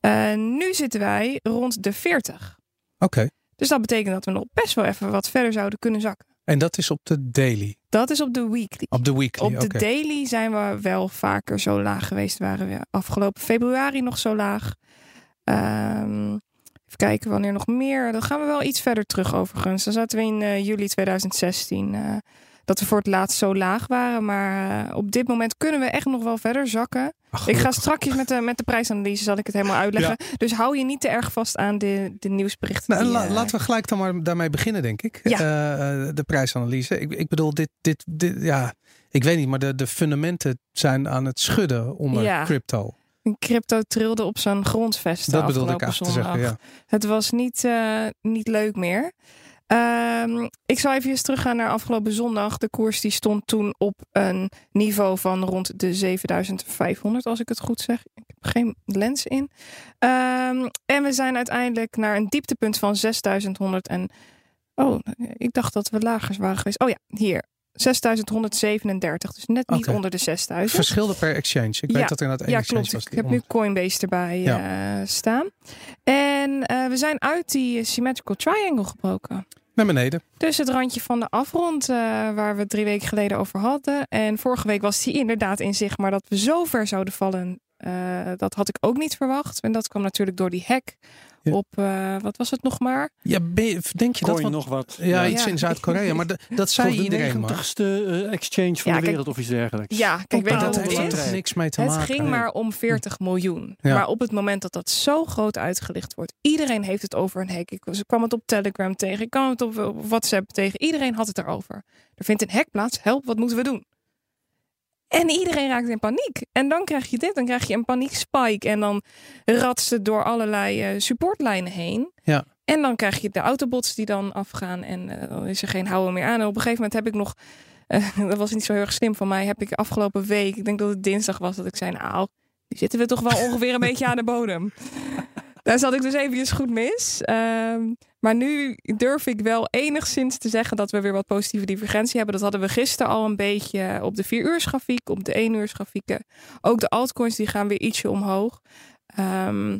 Eh, nu zitten wij rond de 40. Oké. Dus dat betekent dat we nog best wel even wat verder zouden kunnen zakken. En dat is op de daily. Dat is op de weekly. Op de weekly. Op de daily zijn we wel vaker zo laag geweest. Waren we afgelopen februari nog zo laag. Ehm, even kijken wanneer nog meer. Dan gaan we wel iets verder terug overigens. Dan zaten we in eh, juli 2016. eh, dat we voor het laatst zo laag waren. Maar eh, op dit moment kunnen we echt nog wel verder zakken. Ach, Ik ga strakjes met de, met de prijsanalyse zal ik het helemaal uitleggen. Dus hou je niet te erg vast aan de, de nieuwsberichten. Nou, la- eh, laten we gelijk dan maar daarmee beginnen, denk ik. Ja. Eh, de prijsanalyse. Ik, ik bedoel, dit, dit, dit, ja, ik weet niet, maar de, de fundamenten zijn aan het schudden onder Ja. crypto. Een crypto trilde op zijn grondvesten. Dat bedoelde ik eigenlijk te zeggen. Ja. Het was niet, eh, niet leuk meer. Ehm, ik zal even teruggaan naar afgelopen zondag. De koers die stond toen op een niveau van rond de 7500, als ik het goed zeg. Ik heb geen lens in. Ehm, en we zijn uiteindelijk naar een dieptepunt van 6100 en... Oh, ik dacht dat we lager waren geweest. Oh ja, hier. 6137, dus net niet onder de 6000. Verschilde per exchange. Ik Ja. weet dat er inderdaad één Ja, exchange klopt. was. Ik heb nu Coinbase erbij eh, staan. En eh, we zijn uit die symmetrical triangle gebroken. Naar beneden. Dus het randje van de afrond eh, waar we drie weken geleden over hadden. En vorige week was die inderdaad in zicht. Maar dat we zo ver zouden vallen, eh, dat had ik ook niet verwacht. En dat kwam natuurlijk door die hack Ja. op, eh, wat was het nog maar? Ja, je- denk je dat? Nog wat. ja, Ja. iets in Zuid-Korea. Maar de- dat zei de iedereen maar. 90ste eh, exchange van Ja, de kijk- wereld of iets dergelijks. Ja, kijk, weet dat het heeft is? er niks mee te Het maken. ging maar om 40 miljoen. Ja. Maar op het moment dat dat zo groot uitgelicht wordt, iedereen heeft het over een hack. Ik kwam het op Telegram tegen, ik kwam het op, op WhatsApp tegen. Iedereen had het erover. Er vindt een hack plaats. Help, wat moeten we doen? En iedereen raakt in paniek. En dan krijg je dit, dan krijg je een paniekspike. En dan ratst het door allerlei eh, supportlijnen heen. Ja. En dan krijg je de autobots die dan afgaan. En eh, dan is er geen houden meer aan. En op een gegeven moment heb ik nog eh, dat was niet zo heel erg slim van mij, heb ik afgelopen week, ik denk dat het dinsdag was, dat ik zei, nou, zitten we toch wel ongeveer een beetje aan de bodem. Daar zat ik dus eventjes goed mis. Ehm, maar nu durf ik wel enigszins te zeggen dat we weer wat positieve divergentie hebben. Dat hadden we gisteren al een beetje op de 4 uur grafiek, op de 1 uur grafieken. Ook de altcoins die gaan weer ietsje omhoog. Ehm,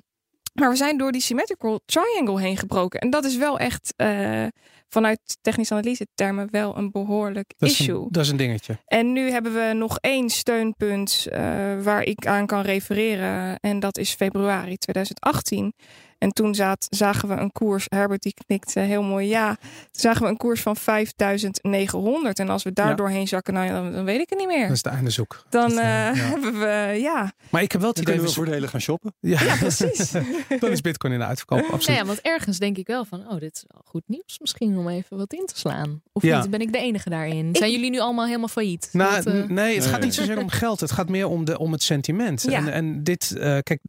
maar we zijn door die symmetrical triangle heen gebroken. En dat is wel echt eh, vanuit technische analyse termen wel een behoorlijk Dat is, issue. een, dat is een dingetje. En nu hebben we nog één steunpunt eh, waar ik aan kan refereren. En dat is februari 2018. En toen zat, zagen we een koers, Herbert die knikte heel mooi ja. Toen zagen we een koers van 5900. En als we daar Ja. doorheen zakken, nou, dan, dan weet ik het niet meer. Dat is de einde zoek. Dan eh, eh, ja. hebben we, ja, Maar ik heb wel het idee... kunnen we voordelen gaan shoppen. Ja, ja precies. dan is bitcoin in de uitverkoop, Nou absoluut. ja, want ergens denk ik wel van, oh, dit is wel goed nieuws misschien om even wat in te slaan. Of Ja. niet? Ben ik de enige daarin? Zijn jullie nu allemaal helemaal failliet? Nou, Dat, eh, nee, het Nee. gaat niet zozeer om geld. Het gaat meer om, de, om het sentiment. Ja. En, en dit, eh, kijk,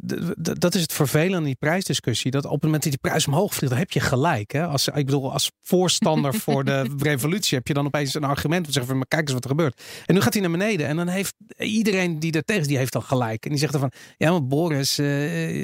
dat is het vervelende aan die prijsdiscussie. Dat op het moment dat die prijs omhoog vliegt, dan heb je gelijk. Hè? Als, ik bedoel, als voorstander voor de revolutie heb je dan opeens een argument. om te zeggen van, maar kijk eens wat er gebeurt. En nu gaat hij naar beneden. En dan heeft iedereen die er tegen is, die heeft dan gelijk. En die zegt dan van, ja, maar Boris, eh,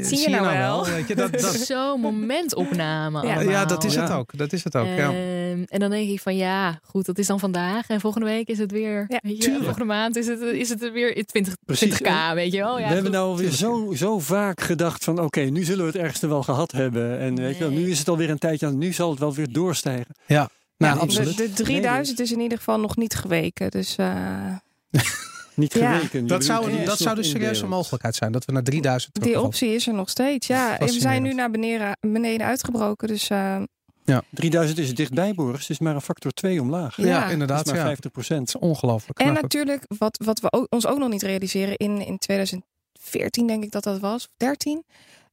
zie, je nou wel? Weet je, dat, dat, Zo'n momentopname Ja. ja, dat is het Ja. ook. Dat is het ook, ja. Ehm, en dan denk ik van ja, goed, dat is dan vandaag. En volgende week is het weer. Ja, weet je, volgende maand is het, is het weer 20, Precies. 20k, weet je wel. Ja, we hebben nou alweer zo, zo vaak gedacht van oké, nu zullen we het ergste wel gehad hebben. En weet je wel, nu is het alweer een tijdje aan, nu zal het wel weer doorstijgen. Nou, Ja, absoluut. De, de 3000 is in ieder geval nog niet geweken. Dus eh, Niet Ja. geweken. Dat zou, dat zou dus serieus een mogelijkheid zijn. Dat we naar 3000 die optie is er nog steeds. Ja, we zijn nu naar beneden, beneden uitgebroken. Dus eh, 3000 is dichtbij, Boris. Het is maar een factor 2 omlaag. Ja, Ja. Dat inderdaad. is maar Ja. 50 Het is ongelooflijk. En Maar natuurlijk, wat, wat we ook, ons ook nog niet realiseren, in, in 2014 denk ik dat dat was, of 13.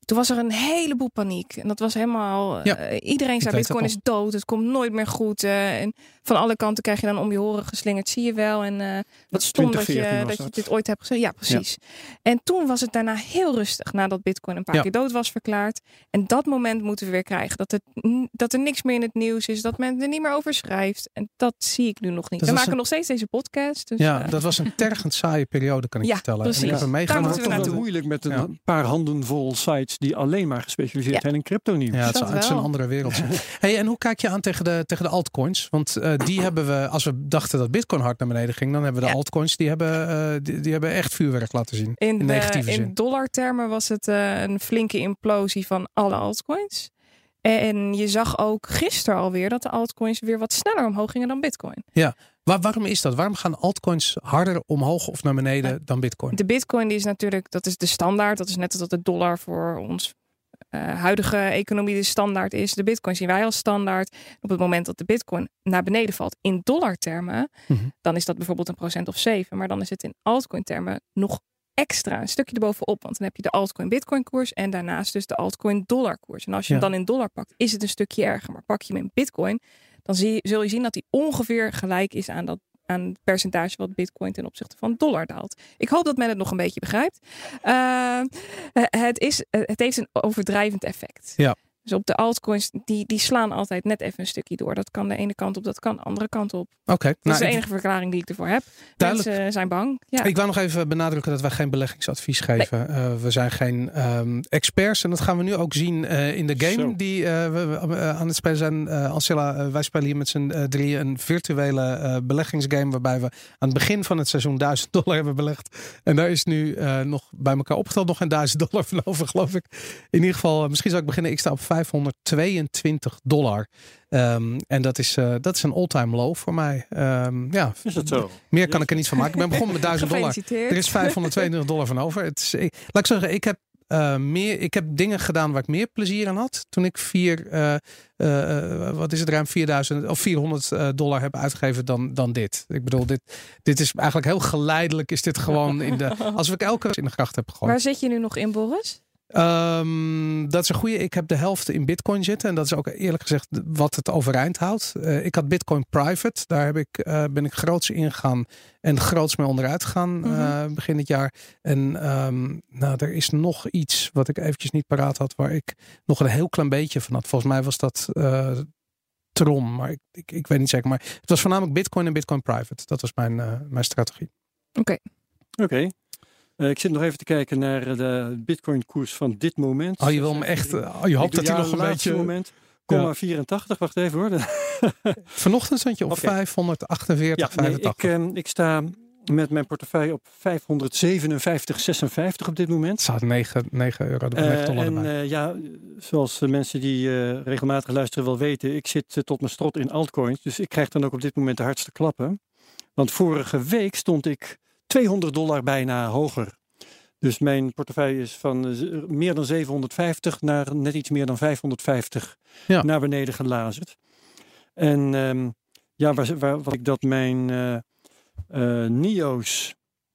Toen was er een heleboel paniek. En dat was helemaal. Ja, eh, iedereen zei: Bitcoin is dood, het komt nooit meer goed. eh, en van alle kanten krijg je dan om je horen geslingerd. Zie je wel. En eh wat stom dat je, 2014 was dat je dit ooit hebt gezegd. Ja, precies. En toen was het daarna heel rustig nadat Bitcoin een paar Ja. keer dood was verklaard. En dat moment moeten we weer krijgen. Dat, het, dat er niks meer in het nieuws is. Dat men er niet meer over schrijft. En dat zie ik nu nog niet. Dat we maken een- nog steeds deze podcast. Dus, Ja, eh, dat was een tergend saaie periode, kan ik Ja, je vertellen. precies. En ik heb er Daar meegemaakt. moeten we toch wel naartoe. moeilijk met een Ja. paar handen vol sites die alleen maar gespecialiseerd Ja. zijn in crypto nieuws. Ja, het is, Dat het is een andere wereld. hey, en hoe kijk je aan tegen de, tegen de altcoins? Want eh, die hebben we, als we dachten dat Bitcoin hard naar beneden ging, dan hebben we de Ja. altcoins, die hebben, eh, die, die hebben echt vuurwerk laten zien. In, In de- negatieve zin. in dollartermen was het eh, een flinke implosie van alle altcoins. En je zag ook gisteren alweer dat de altcoins weer wat sneller omhoog gingen dan Bitcoin. Waar, waarom is dat? Waarom gaan altcoins harder omhoog of naar beneden dan Bitcoin? De Bitcoin die is natuurlijk, dat is de standaard. Dat is net als dat de dollar voor ons eh, huidige economie de standaard is. De Bitcoin zien wij als standaard. Op het moment dat de Bitcoin naar beneden valt in dollartermen, Mhm. dan is dat bijvoorbeeld een procent of 7. Maar dan is het in altcoin termen nog extra een stukje erbovenop. Want dan heb je de altcoin Bitcoin koers en daarnaast dus de altcoin dollar koers. En als je Ja. hem dan in dollar pakt, is het een stukje erger. Maar pak je hem in Bitcoin, dan zie, je- zul je zien dat die ongeveer gelijk is aan dat aan het percentage wat Bitcoin ten opzichte van dollar daalt. Ik hoop dat men het nog een beetje begrijpt. Eh, het, is, het heeft een overdrijvend effect. Ja. Dus op de altcoins, die, die slaan altijd net even een stukje door. Dat kan de ene kant op, dat kan de andere kant op. Oké, Dat nou, is de ik- enige verklaring die ik ervoor heb. Duidelijk. Mensen zijn bang. Ja. Ik wou nog even benadrukken dat wij geen beleggingsadvies geven. Eh, we zijn geen ehm, experts. En dat gaan we nu ook zien eh, in de game Zo. die eh, we, eh, aan het spelen zijn. Eh Ancilla, eh, wij spelen hier met z'n eh, drieën een virtuele eh, beleggingsgame. Waarbij we aan het begin van het seizoen 1000 dollar hebben belegd. En daar is nu eh, nog bij elkaar opgeteld nog geen 1000 dollar van over, geloof ik. In ieder geval, eh, misschien zou ik beginnen. Ik sta op 522 dollar. Ehm, en dat is, eh, dat is een all-time low voor mij. Ehm, ja, Is dat zo? meer kan ik er niet van maken. Ik ben begonnen met 1000 dollar. Er is 522 dollar van over. Het is, ik, laat ik zeggen, ik heb, eh, meer, ik heb dingen gedaan waar ik meer plezier aan had. Toen ik vier, eh, eh, wat is het, ruim 4000 of 400 eh, dollar heb uitgegeven dan, dan dit. Ik bedoel, dit, dit is eigenlijk heel geleidelijk. Is dit gewoon in de, alsof ik elke in de gracht heb gegooid. Waar zit je nu nog in, Boris? Ehm, dat is een goede. Ik heb de helft in Bitcoin zitten. En dat is ook eerlijk gezegd wat het overeind houdt. Eh, ik had Bitcoin private. Daar heb ik, eh, ben ik groots ingegaan en groots mee onderuit gegaan Mhm. eh, begin dit jaar. En ehm, nou, er is nog iets wat ik eventjes niet paraat had. Waar ik nog een heel klein beetje van had. Volgens mij was dat eh, Tron. Maar ik, ik, ik weet niet zeker. Maar het was voornamelijk Bitcoin en Bitcoin private. Dat was mijn, eh, mijn strategie. Oké. Eh, ik zit nog even te kijken naar eh, de bitcoin koers van dit moment. Oh, je wil hem echt. eh, oh, je hoopt dat hij nog een beetje. moment. Komma 84, wacht even hoor. Vanochtend stond je op Oké. 548, Ja, nee, 85. ik, ik sta met mijn portefeuille op 557,56 op dit moment. Het staat 9, 9 euro, de 9 dollar en ja, zoals de mensen die regelmatig luisteren wel weten, ik zit tot mijn strot in altcoins. Dus ik krijg dan ook op dit moment de hardste klappen. Want vorige week stond ik 200 dollar bijna hoger. Dus mijn portefeuille is van eh, meer dan 750 naar net iets meer dan 550 Ja. naar beneden gelazerd. En ehm, ja, waar, waar, wat ik dat mijn eh eh, NIO's,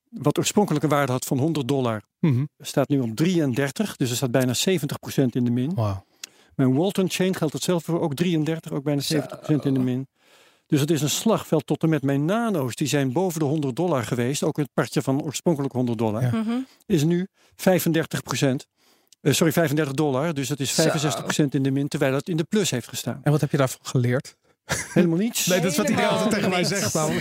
wat oorspronkelijke waarde had van 100 dollar, Mhm. staat nu op 33. Dus er staat bijna 70% in de min. Mijn Walton Chain geldt hetzelfde voor, ook 33, ook bijna 70% in de min. Dus het is een slagveld tot en met mijn nano's. Die zijn boven de 100 dollar geweest. Ook het partje van oorspronkelijk 100 dollar. Ja. Mhm. Is nu 35% Eh, sorry, 35 dollar. Dus dat is Zo. 65% in de min. Terwijl het in de plus heeft gestaan. En wat heb je daarvan geleerd? Helemaal niets. Nee, dat is wat iedereen altijd tegen mij zegt. Nou,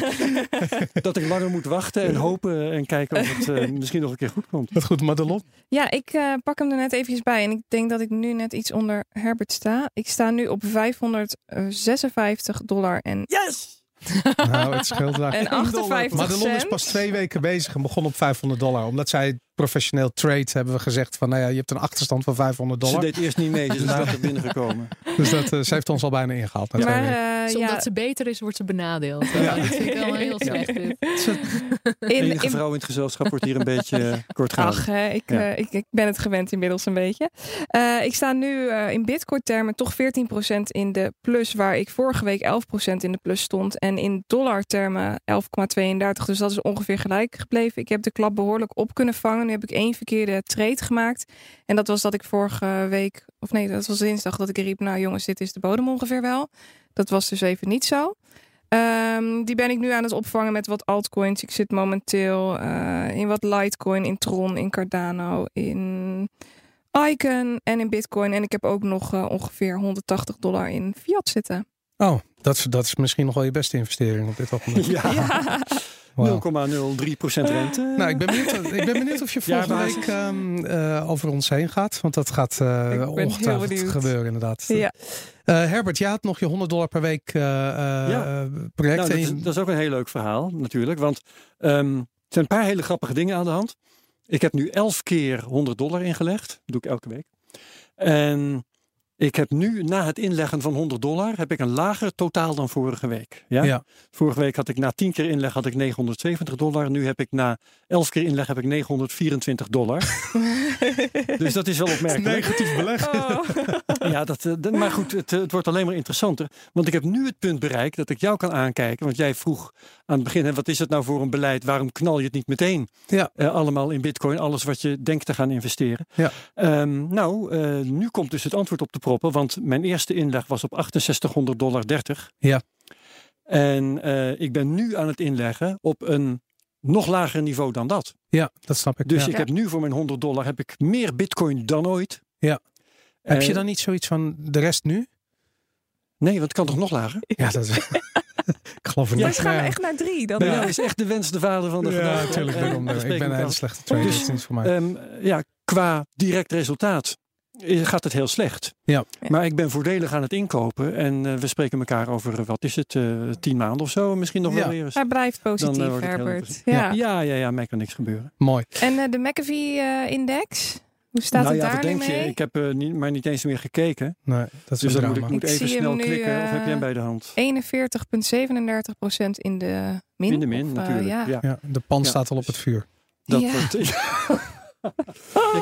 Dat ik langer moet wachten en hopen en kijken of het eh, misschien nog een keer goed komt. wat goed, Madelon. Ja, ik eh, pak hem er net eventjes bij. En ik denk dat ik nu net iets onder Herbert sta. Ik sta nu op 556 dollar en, Yes! Nou, het scheelt daar. en 58 Madelon is pas twee weken bezig en begon op 500 dollar. Omdat zij professioneel trade hebben we gezegd van, nou ja, je hebt een achterstand van 500 Ze dollar. deed eerst niet mee, ze is later binnengekomen. Dus dat, eh, ze heeft ons al bijna ingehaald. Maar eh, Dus omdat ja, ze beter is, wordt ze benadeeld. Ja. Ja. Dat vind ik wel heel slecht. dit. in, enige in, vrouw in het gezelschap wordt hier een beetje eh, kort gehouden. Ach, ik, Ja. ik, ik ben het gewend inmiddels een beetje. Eh, ik sta nu in bitcoin-termen toch 14% in de plus, waar ik vorige week 11% in de plus stond. En in dollar-termen 11,32. Dus dat is ongeveer gelijk gebleven. Ik heb de klap behoorlijk op kunnen vangen. Heb ik één verkeerde trade gemaakt. En dat was dat ik vorige week, of nee, dat was dinsdag, dat ik riep: Nou jongens, dit is de bodem ongeveer wel. Dat was dus even niet zo. Ehm, die ben ik nu aan het opvangen met wat altcoins. Ik zit momenteel eh, in wat Litecoin, in Tron, in Cardano, in Icon en in Bitcoin. En ik heb ook nog eh, ongeveer 180 dollar in fiat zitten. Oh, dat is, dat is misschien nog wel je beste investering op dit ogenblik. Ja, Ja, Wauw. 0,03% rente. Nou, ik ben benieuwd, ik ben benieuwd of je volgende week ehm, eh, over ons heen gaat. Want dat gaat eh, ongetwijfeld gebeuren inderdaad. ja. Eh, Herbert, jij had nog je 100 dollar per week eh, eh, Ja. project. Nou, dat, is, dat is ook een heel leuk verhaal natuurlijk. Want ehm, er zijn een paar hele grappige dingen aan de hand. Ik heb nu elf keer 100 dollar ingelegd. Dat doe ik elke week. En ik heb nu na het inleggen van 100 dollar heb ik een lager totaal dan vorige week. Ja? Ja. Vorige week had ik na 10 keer inleg had ik 970 dollar. Nu heb ik na 11 keer inleg heb ik 924 dollar. dus dat is wel opmerkelijk. negatief beleg. Oh. Ja, dat, eh, maar goed, het, eh, het wordt alleen maar interessanter. Want ik heb nu het punt bereikt dat ik jou kan aankijken. Want jij vroeg aan het begin, hè, wat is het nou voor een beleid? Waarom knal je het niet meteen Ja. eh, allemaal in bitcoin? Alles wat je denkt te gaan investeren. Ja. Ehm, nou, eh, nu komt dus het antwoord op de proppen. Want mijn eerste inleg was op 6800 dollar 30. Ja. En eh, ik ben nu aan het inleggen op een nog lager niveau dan dat. Ja, dat snap ik. Dus ja. ik heb nu voor mijn 100 dollar heb ik meer bitcoin dan ooit. Ja. Heb je dan niet zoiets van de rest nu? Nee, want het kan toch nog lager? Ja, dat is... ik geloof er Ja, niet. Gaan Ja. echt naar drie. Dan eh. jou is echt de wens de vader van de Ja, gedachte. natuurlijk. Eh, daarom. daar Ik ben een hele slechte trader. Dus, dat is voor mij. Ehm, ja, qua direct resultaat eh, gaat het heel slecht. Ja. Maar ik ben voordelig aan het inkopen. En eh, we spreken elkaar over, eh, wat is het, eh, tien maanden of zo. Misschien nog Ja. wel weer eens. Hij blijft positief, eh, het Herbert. Ja. Ja, ja, ja, mij kan niks gebeuren. Mooi. En eh, de McAfee-index? Hoe staat nou het ja, daar denk je? mee? Ik heb eh, niet, maar niet eens meer gekeken. Nee, dat is Dus een dan moet ik moet Ik even snel nu, klikken. Of heb je hem eh, bij de hand? 41,37 procent in de min. In de min Of, eh, natuurlijk. ja. ja. Ja, de pan Ja, staat al op het vuur. Dat Ja. wordt,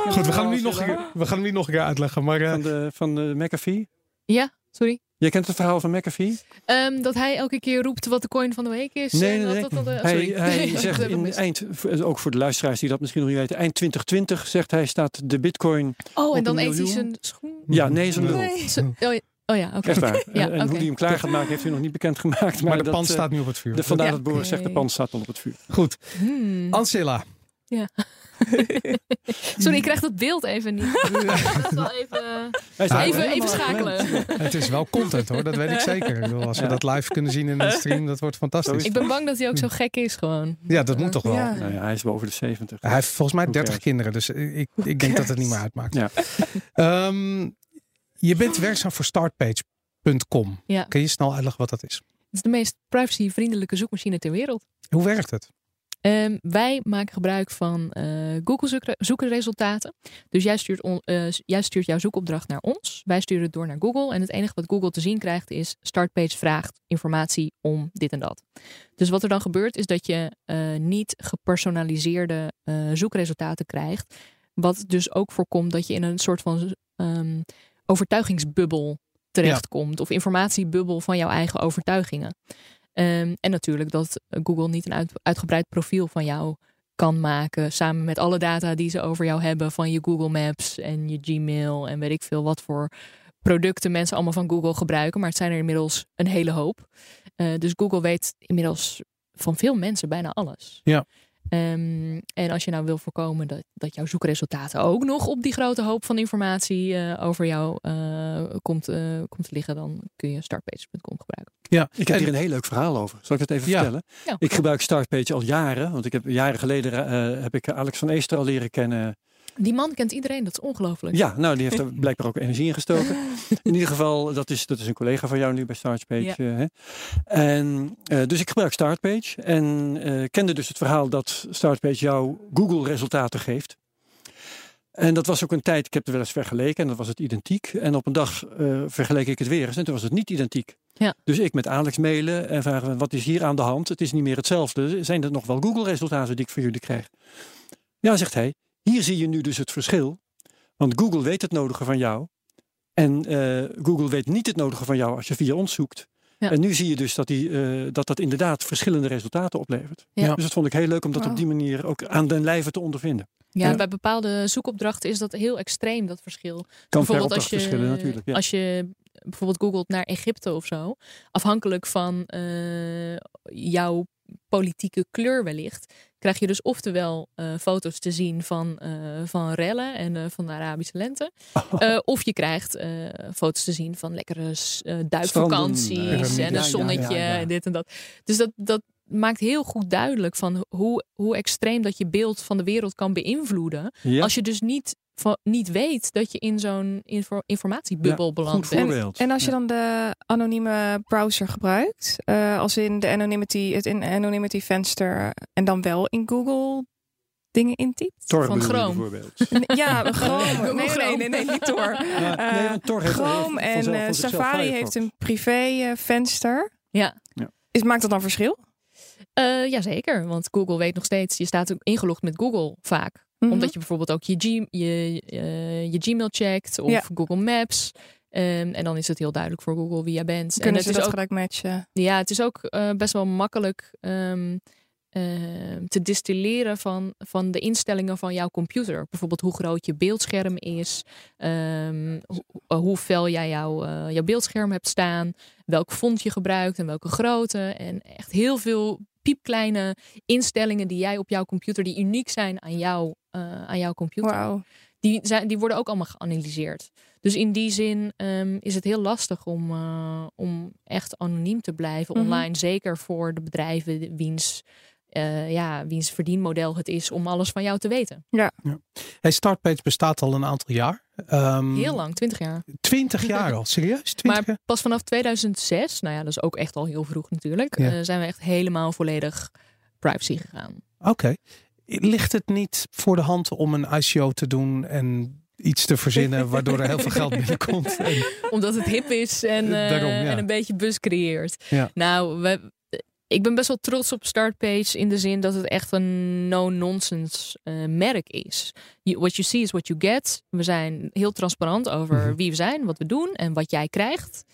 Goed, we gaan hem niet nog een keer, we gaan hem niet nog een keer uitleggen. Maar eh, van de, van de McAfee. Ja, sorry. Jij kent het verhaal van McAfee? Ehm, dat hij elke keer roept wat de coin van de week is. Nee, en nee, dat- dat- dat- eh, Hij, hij zegt in eind, ook voor de luisteraars die dat misschien nog niet weten, eind 2020 zegt hij staat de bitcoin. Oh, op en dan een eet hij zijn schoen. Ja, nee, lul. Nee. Oh ja, oh ja oké. Echt waar. Ja, en hoe die hem klaar gaat maken heeft hij nog niet bekend gemaakt. Maar, maar de dat, pan eh, staat nu op het vuur. de, vandaar Ja, dat Boris zegt de pan staat al op het vuur. Goed. Hmm. Ancilla. Sorry, ik krijg dat beeld even niet. Dat is wel even, Ja, even, schakelen. Het is wel content hoor, dat weet ik zeker. Ik bedoel, als we Ja. dat live kunnen zien in een stream, dat wordt fantastisch. Ik ben bang dat hij ook zo gek is gewoon. Ja, dat moet toch wel. Ja. Nou ja, hij is boven de 70. Hij heeft volgens mij Who 30 cares? kinderen, dus ik, ik denk dat het niet meer uitmaakt. Ja. Ehm, je bent werkzaam voor startpage.com. Ja. Kun je snel uitleggen wat dat is? Het is de meest privacyvriendelijke zoekmachine ter wereld. Hoe werkt het? Ehm, wij maken gebruik van eh, Google zoek- zoekresultaten. Dus jij stuurt, on- eh, jij stuurt jouw zoekopdracht naar ons. Wij sturen het door naar Google. En het enige wat Google te zien krijgt is... Startpage vraagt informatie om dit en dat. Dus wat er dan gebeurt is dat je eh, niet gepersonaliseerde zoekresultaten krijgt. Wat dus ook voorkomt dat je in een soort van ehm, overtuigingsbubbel terechtkomt. Of informatiebubbel van jouw eigen overtuigingen. Ehm, en natuurlijk dat Google niet een uit- uitgebreid profiel van jou kan maken. Samen met alle data die ze over jou hebben. Van je Google Maps en je Gmail. En weet ik veel wat voor producten mensen allemaal van Google gebruiken. Maar het zijn er inmiddels een hele hoop. Eh, dus Google weet inmiddels van veel mensen bijna alles. Ja. Ehm, en als je nou wil voorkomen dat, dat jouw zoekresultaten ook nog op die grote hoop van informatie eh, over jou eh, komt, eh, komt te liggen, dan kun je startpage.com gebruiken. Ja, Ik heb hier een heel leuk verhaal over. Zal ik dat even Ja. vertellen? Ja, Ik gebruik Startpage al jaren. Want ik heb jaren geleden eh, heb ik Alex van Eester al leren kennen. Die man kent iedereen, dat is ongelooflijk. Ja, nou die heeft er blijkbaar ook energie in gestoken. In ieder geval, dat is, dat is een collega van jou nu bij Startpage. Ja. eh, hè. En, eh, dus ik gebruik Startpage. En eh, kende dus het verhaal dat Startpage jou Google resultaten geeft. En dat was ook een tijd, ik heb het wel eens vergeleken en dat was het identiek. En op een dag eh, vergeleek ik het weer eens en toen was het niet identiek. Ja. Dus ik met Alex mailen en vragen wat is hier aan de hand? Het is niet meer hetzelfde. Zijn er nog wel Google resultaten die ik van jullie krijg? Ja, zegt hij. Hier zie je nu dus het verschil. Want Google weet het nodige van jou. En eh, Google weet niet het nodige van jou als je via ons zoekt. Ja. En nu zie je dus dat, die, eh, dat dat inderdaad verschillende resultaten oplevert. Ja. Dus dat vond ik heel leuk om dat op die manier ook aan den lijve te ondervinden. Ja, Ja. bij bepaalde zoekopdrachten is dat heel extreem, dat verschil. Kan bijvoorbeeld als je, verschillen natuurlijk. Ja. als je bijvoorbeeld googelt naar Egypte of zo, afhankelijk van eh, jouw politieke kleur wellicht, krijg je dus oftewel eh, foto's te zien van, eh, van rellen en eh, van de Arabische lente. Eh, of je krijgt foto's te zien van lekkere duikvakanties en een zonnetje ja, ja. en dit en dat. Dus dat, dat maakt heel goed duidelijk van hoe, hoe extreem dat je beeld van de wereld kan beïnvloeden. Als je dus niet, van, niet weet dat je in zo'n info- informatiebubbel Ja, beland goed bent. voorbeeld. En als je Ja. dan de anonieme browser gebruikt, eh, als in de anonymity, het in anonymity venster en dan wel in Google dingen intypt? Tor van Chrome. bijvoorbeeld. Ja, Chrome. Nee, nee, nee, nee, niet Tor. Ja, Eh, nee, want Tor heeft Chrome en vanzelf- eh, Safari heeft een privé eh, venster. Ja. Is, maakt dat dan verschil? Eh, jazeker, want Google weet nog steeds, je staat ook ingelogd met Google vaak. Mhm. Omdat je bijvoorbeeld ook je, G, je, eh, je Gmail checkt of Ja. Google Maps. Ehm, en dan is het heel duidelijk voor Google wie jij bent. en kunnen het ze is dat ook gelijk matchen? Ja, het is ook eh, best wel makkelijk ehm, ehm, te distilleren van, van de instellingen van jouw computer. Bijvoorbeeld hoe groot je beeldscherm is, hoe, hoe fel jij jouw, jouw beeldscherm hebt staan, welk font je gebruikt en welke grootte. En echt heel veel piepkleine instellingen die jij op jouw computer, die uniek zijn aan, jou, eh, aan jouw computer die, zijn, die worden ook allemaal geanalyseerd. Dus in die zin ehm, is het heel lastig om, eh, om echt anoniem te blijven Mhm. online. Zeker voor de bedrijven wiens, eh, ja, wiens verdienmodel het is om alles van jou te weten. Hey, Startpage bestaat al een aantal jaar. Ehm, Heel lang, 20 jaar. 20 jaar al, serieus? 20 Maar jaar? pas vanaf 2006, nou ja, dat is ook echt al heel vroeg natuurlijk, Ja. eh, zijn we echt helemaal volledig privacy gegaan. Oké. Ligt het niet voor de hand om een ICO te doen en iets te verzinnen waardoor er heel veel geld binnenkomt? En- Omdat het hip is en, eh, Daarom, ja. en een beetje buzz creëert. Ja. Nou, we, ik ben best wel trots op Startpage in de zin dat het echt een no-nonsense eh, merk is. You- what you see is what you get. We zijn heel transparant over Mhm. wie we zijn, wat we doen en wat jij krijgt.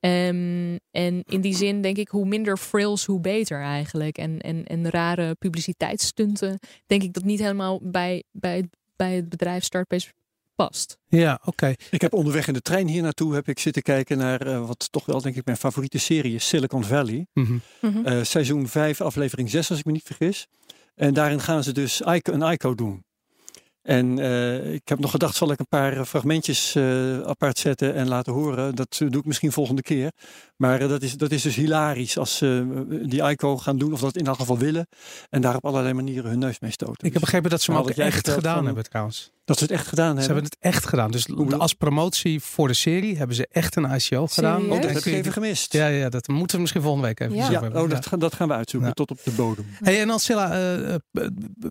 Ehm, en in die zin denk ik, hoe minder frills, hoe beter eigenlijk. En, en, en rare publiciteitsstunten, denk ik dat niet helemaal bij, bij, het- bij het bedrijf Startpage past. Ja, oké. Ik heb onderweg in de trein hier naartoe heb ik zitten kijken naar eh, wat toch wel denk ik mijn favoriete serie is, Silicon Valley. Mhm. Mhm. Eh, seizoen 5, aflevering 6 als ik me niet vergis. En daarin gaan ze dus ICO, een ICO doen. En eh, ik heb nog gedacht, zal ik een paar fragmentjes eh, apart zetten en laten horen. Dat doe ik misschien volgende keer. Maar eh, dat, is, dat is dus hilarisch als ze die ICO gaan doen, of dat in elk geval willen. En daar op allerlei manieren hun neus mee stoten. Ik heb begrepen dat ze hem Maar ook wat jij echt gedaan van- hebben trouwens. Dat ze het echt gedaan Ze hebben. hebben het echt gedaan. Dus als promotie voor de serie hebben ze echt een ICO gedaan. Oh, dat heb ik even gemist. Ja, ja, dat moeten we misschien volgende week even Ja. over Ja, hebben. oh, dat, gaan- dat gaan we uitzoeken Ja. tot op de bodem. Hey, en Ancilla, eh, eh,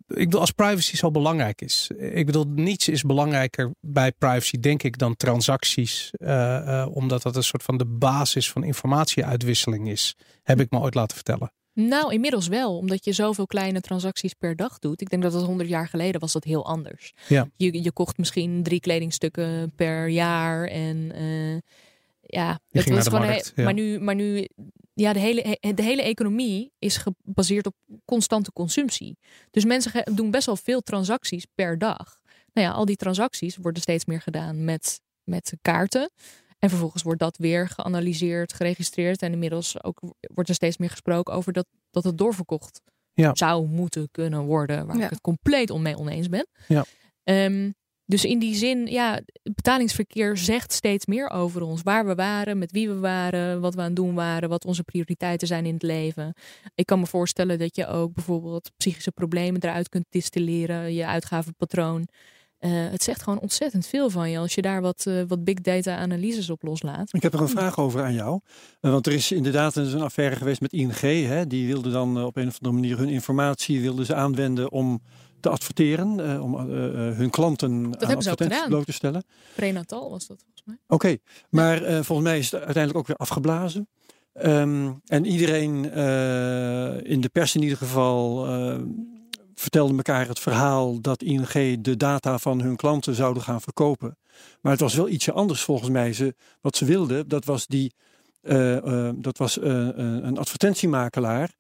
ik bedoel, als privacy zo belangrijk is. Ik bedoel, niets is belangrijker bij privacy, denk ik, dan transacties. eh, eh, omdat dat een soort van de basis van informatieuitwisseling is. Heb ik me ooit laten vertellen. Nou, inmiddels wel, omdat je zoveel kleine transacties per dag doet. Ik denk dat het 100 jaar geleden was dat heel anders. Ja. Je, je kocht misschien drie kledingstukken per jaar en eh, ja, Je het de gewoon markt, he- ja. Maar nu, maar nu, ja, de hele, he- de hele economie is gebaseerd op constante consumptie. Dus mensen doen best wel veel transacties per dag. Nou ja, al die transacties worden steeds meer gedaan met, met kaarten. En vervolgens wordt dat weer geanalyseerd, geregistreerd. En inmiddels ook wordt er steeds meer gesproken over dat, dat het doorverkocht Ja. zou moeten kunnen worden. Waar Ja. ik het compleet onmee oneens ben. Ja. Ehm, dus in die zin, ja, het betalingsverkeer zegt steeds meer over ons. Waar we waren, met wie we waren, wat we aan het doen waren, wat onze prioriteiten zijn in het leven. Ik kan me voorstellen dat je ook bijvoorbeeld psychische problemen eruit kunt distilleren, je uitgavenpatroon. Eh, het zegt gewoon ontzettend veel van je als je daar wat, eh, wat big data analyses op loslaat. Ik heb er een vraag over aan jou. Eh, Want er is inderdaad een, een affaire geweest met ING. Hè? Die wilden dan op een of andere manier hun informatie wilden ze aanwenden om te adverteren. om hun klanten aan ze ook advertenties bloot te stellen. Prenatal was dat volgens mij. Oké, maar volgens mij is het uiteindelijk ook weer afgeblazen. Ehm, en iedereen in de pers in ieder geval eh, vertelde elkaar het verhaal dat ING de data van hun klanten zouden gaan verkopen. Maar het was wel ietsje anders volgens mij. Ze, wat ze wilden, dat was, die, eh, eh, dat was eh, een advertentiemakelaar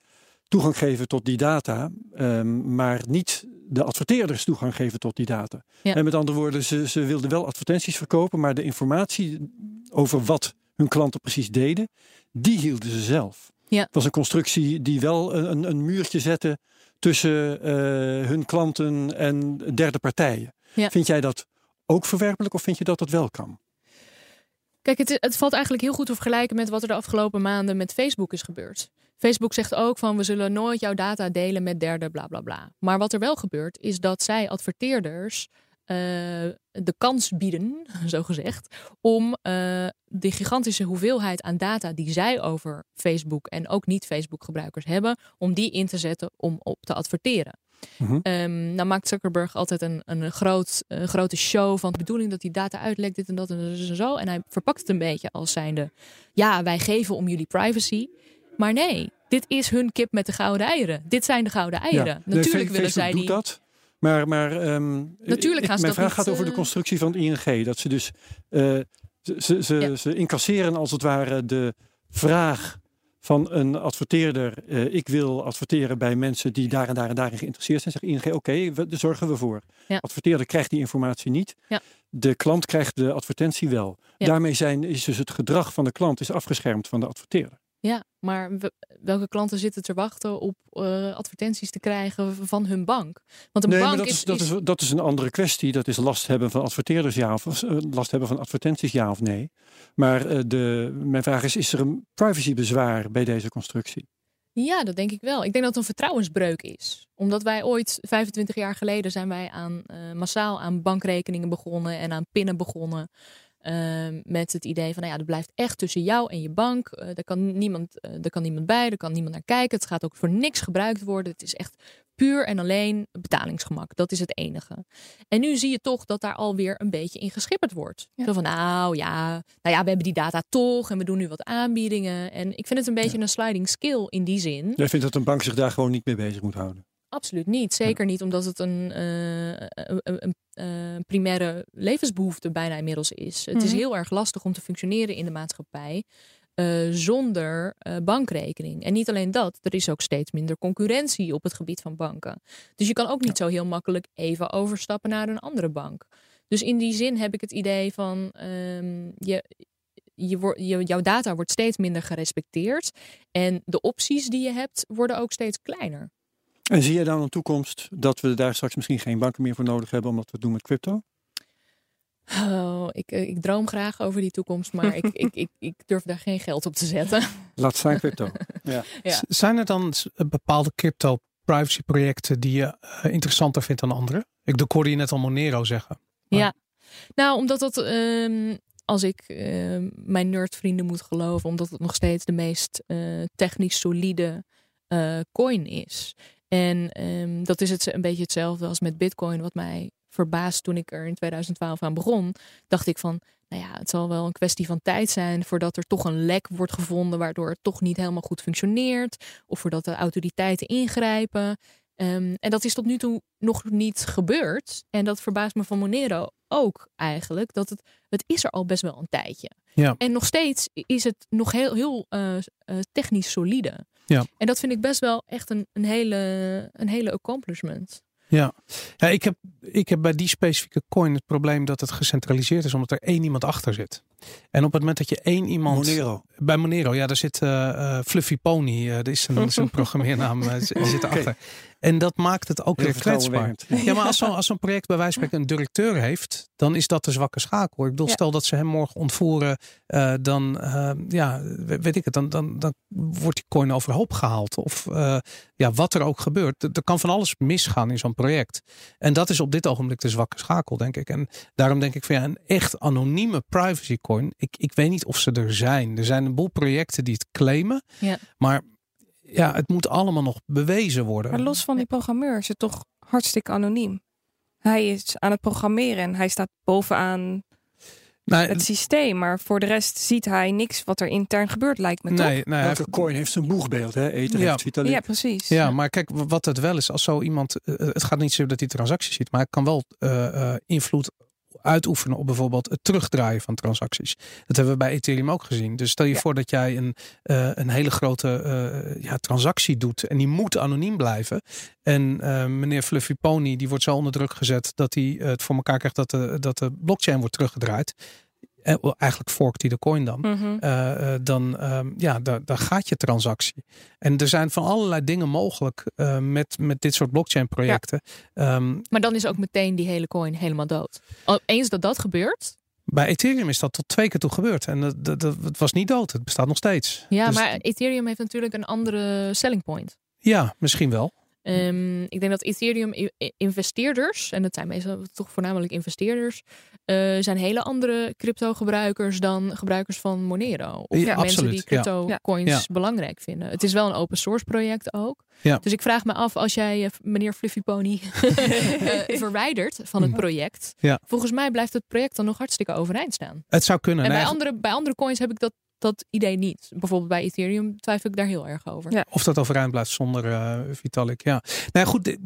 toegang geven tot die data, ehm, maar niet de adverteerders toegang geven tot die data. Ja. En met andere woorden, ze, ze wilden wel advertenties verkopen, maar de informatie over wat hun klanten precies deden, die hielden ze zelf. Ja. Het was een constructie die wel een, een, een muurtje zette tussen eh, hun klanten en derde partijen. Ja. Vind jij dat ook verwerpelijk of vind je dat dat wel kan? Kijk, het, het valt eigenlijk heel goed te vergelijken met wat er de afgelopen maanden met Facebook is gebeurd. Facebook zegt ook van we zullen nooit jouw data delen met derden, bla bla bla. Maar wat er wel gebeurt, is dat zij adverteerders eh, de kans bieden, zo gezegd, om eh, de gigantische hoeveelheid aan data die zij over Facebook en ook niet-Facebook gebruikers hebben, om die in te zetten om op te adverteren. Ehm, nou maakt Zuckerberg altijd een, een, groot, een grote show van de bedoeling dat die data uitlekt, dit en dat en zo, en zo. En hij verpakt het een beetje als zijnde, ja, wij geven om jullie privacy. Maar nee, dit is hun kip met de gouden eieren. Dit zijn de gouden eieren. Ja. Natuurlijk willen zij die. doet dat. Maar, maar ehm, Natuurlijk ik- mijn vraag gaat over de eh, constructie van het ING. Dat ze dus eh, ze, ze, ze, Ja. ze incasseren als het ware de vraag van een adverteerder. eh, ik wil adverteren bij mensen die daar en daar en daarin geïnteresseerd zijn. Zegt ING, oké, we- daar zorgen we voor. Ja. Adverteerder krijgt die informatie niet. Ja. De klant krijgt de advertentie wel. Daarmee zijn, is dus het gedrag van de klant is afgeschermd van de adverteerder. Ja, maar we- welke klanten zitten te wachten op eh, advertenties te krijgen van hun bank? Want een nee, bank maar dat is, dat, is, dat is een andere kwestie. Dat is last hebben van adverteerders, ja of eh, last hebben van advertenties, ja of nee. Maar eh, de, mijn vraag is: is er een privacybezwaar bij deze constructie? Ja, dat denk ik wel. Ik denk dat het een vertrouwensbreuk is. Omdat wij ooit, 25 jaar geleden, zijn wij aan, massaal aan bankrekeningen begonnen en aan pinnen begonnen. Ehm, met het idee van, nou ja, dat blijft echt tussen jou en je bank. Eh daar, kan niemand, eh daar kan niemand bij, daar kan niemand naar kijken. Het gaat ook voor niks gebruikt worden. Het is echt puur en alleen betalingsgemak. Dat is het enige. En nu zie je toch dat daar alweer een beetje in geschipperd wordt. Ja. Zo van, nou ja, nou ja, we hebben die data toch en we doen nu wat aanbiedingen. En ik vind het een beetje een sliding scale in die zin. Jij vindt dat een bank zich daar gewoon niet mee bezig moet houden? Absoluut niet. Zeker niet omdat het een, eh, een, eh, primaire levensbehoefte bijna inmiddels is. Het is Mhm. heel erg lastig om te functioneren in de maatschappij eh, zonder bankrekening. En niet alleen dat, er is ook steeds minder concurrentie op het gebied van banken. Dus je kan ook niet zo heel makkelijk even overstappen naar een andere bank. Dus in die zin heb ik het idee van ehm, je, je, jouw data wordt steeds minder gerespecteerd. En de opties die je hebt worden ook steeds kleiner. En zie jij dan een toekomst dat we daar straks misschien geen banken meer voor nodig hebben, omdat we het doen met crypto? Oh, ik, eh, ik droom graag over die toekomst, maar ik, ik, ik, ik durf daar geen geld op te zetten. Laat staan crypto. Ja. Zijn er dan s- bepaalde crypto privacy projecten die je eh, interessanter vindt dan andere? Ik ik hoorde je net al Monero zeggen. Maar- Ja, nou, omdat dat, ehm, als ik ehm, mijn nerdvrienden moet geloven, omdat het nog steeds de meest eh, technisch solide eh, coin is. En ehm, dat is het een beetje hetzelfde als met Bitcoin, wat mij verbaast toen ik er in 2012 aan begon. Dacht ik van, nou ja, het zal wel een kwestie van tijd zijn voordat er toch een lek wordt gevonden, waardoor het toch niet helemaal goed functioneert, of voordat de autoriteiten ingrijpen. Ehm, en dat is tot nu toe nog niet gebeurd. En dat verbaast me van Monero ook eigenlijk. Dat het, het is er al best wel een tijdje. Ja. En nog steeds is het nog heel, heel eh, eh, technisch solide. Ja. En dat vind ik best wel echt een, een, hele, een hele accomplishment. Ja, ja ik, heb, ik heb bij die specifieke coin het probleem dat het gecentraliseerd is, omdat er één iemand achter zit. En op het moment dat je één iemand. Monero. Bij Monero, ja, daar zit eh, eh, Fluffy Pony, dat is zijn, zijn programmeernaam, eh, die zit Oké. erachter. En dat maakt het ook Heel weer kwetsbaar. Ja, maar als zo'n als zo'n project bij wijze van spreken een directeur heeft, dan is dat de zwakke schakel. Ik bedoel, Ja. stel dat ze hem morgen ontvoeren, eh, dan, eh, ja, we- weet ik het, dan, dan, dan wordt die coin overhoop gehaald. Of eh, ja, wat er ook gebeurt. Er er kan van alles misgaan in zo'n project. En dat is op dit ogenblik de zwakke schakel, denk ik. En daarom denk ik van ja, een echt anonieme privacy coin. Ik, ik weet niet of ze er zijn. Er zijn een boel projecten die het claimen. Ja. Maar ja, het moet allemaal nog bewezen worden. Maar los van die programmeur is het toch hartstikke anoniem. Hij is aan het programmeren en hij staat bovenaan Nou, het systeem. Maar voor de rest ziet hij niks wat er intern gebeurt, lijkt me toch? nee, nou Elke coin heeft zijn boegbeeld. Hè? Eten Ja. heeft Vitalik. Ja, precies. Ja, maar kijk, wat het wel is, als zo iemand, eh, het gaat niet zo dat hij transacties ziet, maar hij kan wel eh, eh, invloed uitoefenen op bijvoorbeeld het terugdraaien van transacties. Dat hebben we bij Ethereum ook gezien. Dus stel je Ja. voor dat jij een, eh, een hele grote eh, ja, transactie doet en die moet anoniem blijven. En eh, meneer Fluffy Pony, die wordt zo onder druk gezet dat hij het voor elkaar krijgt dat de, dat de blockchain wordt teruggedraaid. Eh, eigenlijk forkt hij de coin dan Mhm. eh, eh, dan ehm, ja, daar, daar gaat je transactie. En er zijn van allerlei dingen mogelijk met, met dit soort blockchain projecten. Ehm, Maar dan is ook meteen die hele coin helemaal dood. Al eens dat dat gebeurt. bij Ethereum is dat tot twee keer toe gebeurd. En dat, dat, dat- het was niet dood. Het bestaat nog steeds. Ja, Dus- maar Ethereum heeft natuurlijk een andere selling point. Ja, misschien wel. Ehm, ik denk dat Ethereum i- i- investeerders, en dat zijn meestal toch voornamelijk investeerders, eh, zijn hele andere crypto gebruikers dan gebruikers van Monero. Of Ja, mensen absoluut, die ja. crypto Ja. coins Ja. belangrijk vinden. Het is wel een open source project ook. Ja. Dus ik vraag me af als jij eh, meneer Fluffy Pony eh, verwijdert van het project. Ja. Volgens mij blijft het project dan nog hartstikke overeind staan. Het zou kunnen. En Nee, bij andere, bij andere coins heb ik dat, dat idee niet. Bijvoorbeeld bij Ethereum twijfel ik daar heel erg over. Ja. Of dat overeind blijft zonder eh, Vitalik. Ja. Nou ja, goed,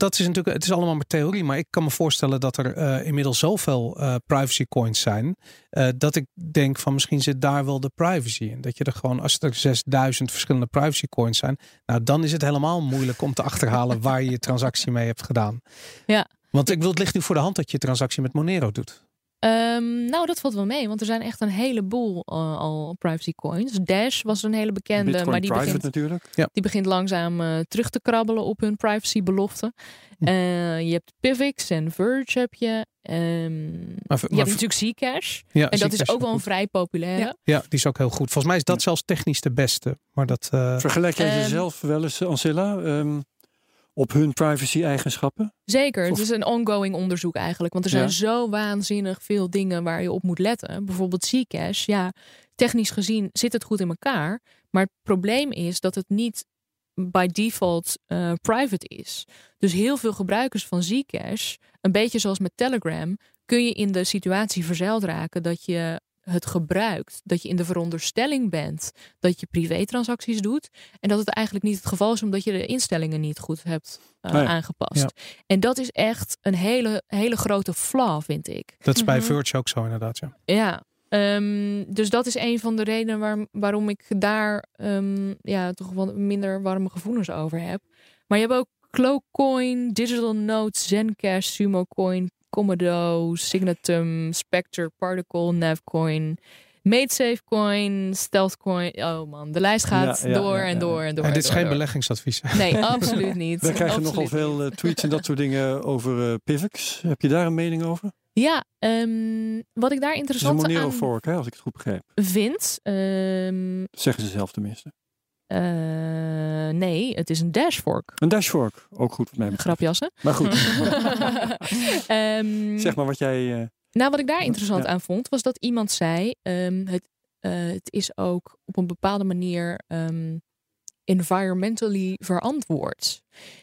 dat is natuurlijk, het is allemaal maar theorie. Maar ik kan me voorstellen dat er eh, inmiddels zoveel eh, privacy coins zijn. eh, dat ik denk van misschien zit daar wel de privacy in. Dat je er gewoon, als er 6000 verschillende privacy coins zijn. Nou, dan is het helemaal moeilijk om te achterhalen waar je je transactie mee hebt gedaan. Ja. Want ik wil, het ligt nu voor de hand dat je je transactie met Monero doet. Ehm, nou, dat valt wel mee, want er zijn echt een heleboel uh, al privacy coins. Dash was een hele bekende, Bitcoin maar die private begint, natuurlijk. die begint langzaam uh, terug te krabbelen op hun privacybeloften. Hm. Uh, je hebt Pivx en Verge heb je. Um, Maar, je maar- hebt natuurlijk Zcash. ja, En dat is ook wel een vrij populaire. Ja. Ja, die is ook heel goed. Volgens mij is dat zelfs technisch de beste. Maar dat. eh, Vergelijk jij Ehm, jezelf wel eens, Ancilla, ehm, op hun privacy-eigenschappen? Zeker, het is een ongoing onderzoek eigenlijk. Want er zijn Ja. zo waanzinnig veel dingen waar je op moet letten. Bijvoorbeeld Zcash, ja, technisch gezien zit het goed in elkaar. Maar het probleem is dat het niet by default eh, private is. Dus heel veel gebruikers van Zcash, een beetje zoals met Telegram, kun je in de situatie verzeild raken dat je het gebruikt, dat je in de veronderstelling bent dat je privé-transacties doet en dat het eigenlijk niet het geval is omdat je de instellingen niet goed hebt eh, aangepast. Ja. En dat is echt een hele, hele grote flaw, vind ik. dat is bij. Verge ook zo, inderdaad. Ja. Ja, ehm, dus dat is een van de redenen waar, waarom ik daar ehm, ja, toch wat minder warme gevoelens over heb. Maar je hebt ook Cloakcoin, Digital Note, Zencash, Sumocoin, Comodo, Signatum, Spectre, Particle, Navcoin, MadeSafeCoin, StealthCoin. Oh man, de lijst gaat Ja, ja, door ja, en ja. door en door. En en dit is door, geen door. beleggingsadvies. Nee, absoluut niet. We krijgen Absoluut nogal veel eh, tweets en dat soort dingen over eh Pivx. Heb je daar een mening over? Ja, ehm, wat ik daar interessant Monero aan fork, hè, als ik het goed begrijp. vind. ehm, zeggen ze zelf tenminste. Eh, nee, het is een dashfork. Een dash fork, ook goed wat mij betreft. Grapjassen. Maar goed, Ehm, zeg maar wat jij... eh, Nou, wat ik daar interessant Ja. aan vond, was dat iemand zei: ehm, het, eh, het is ook op een bepaalde manier ehm, environmentally verantwoord.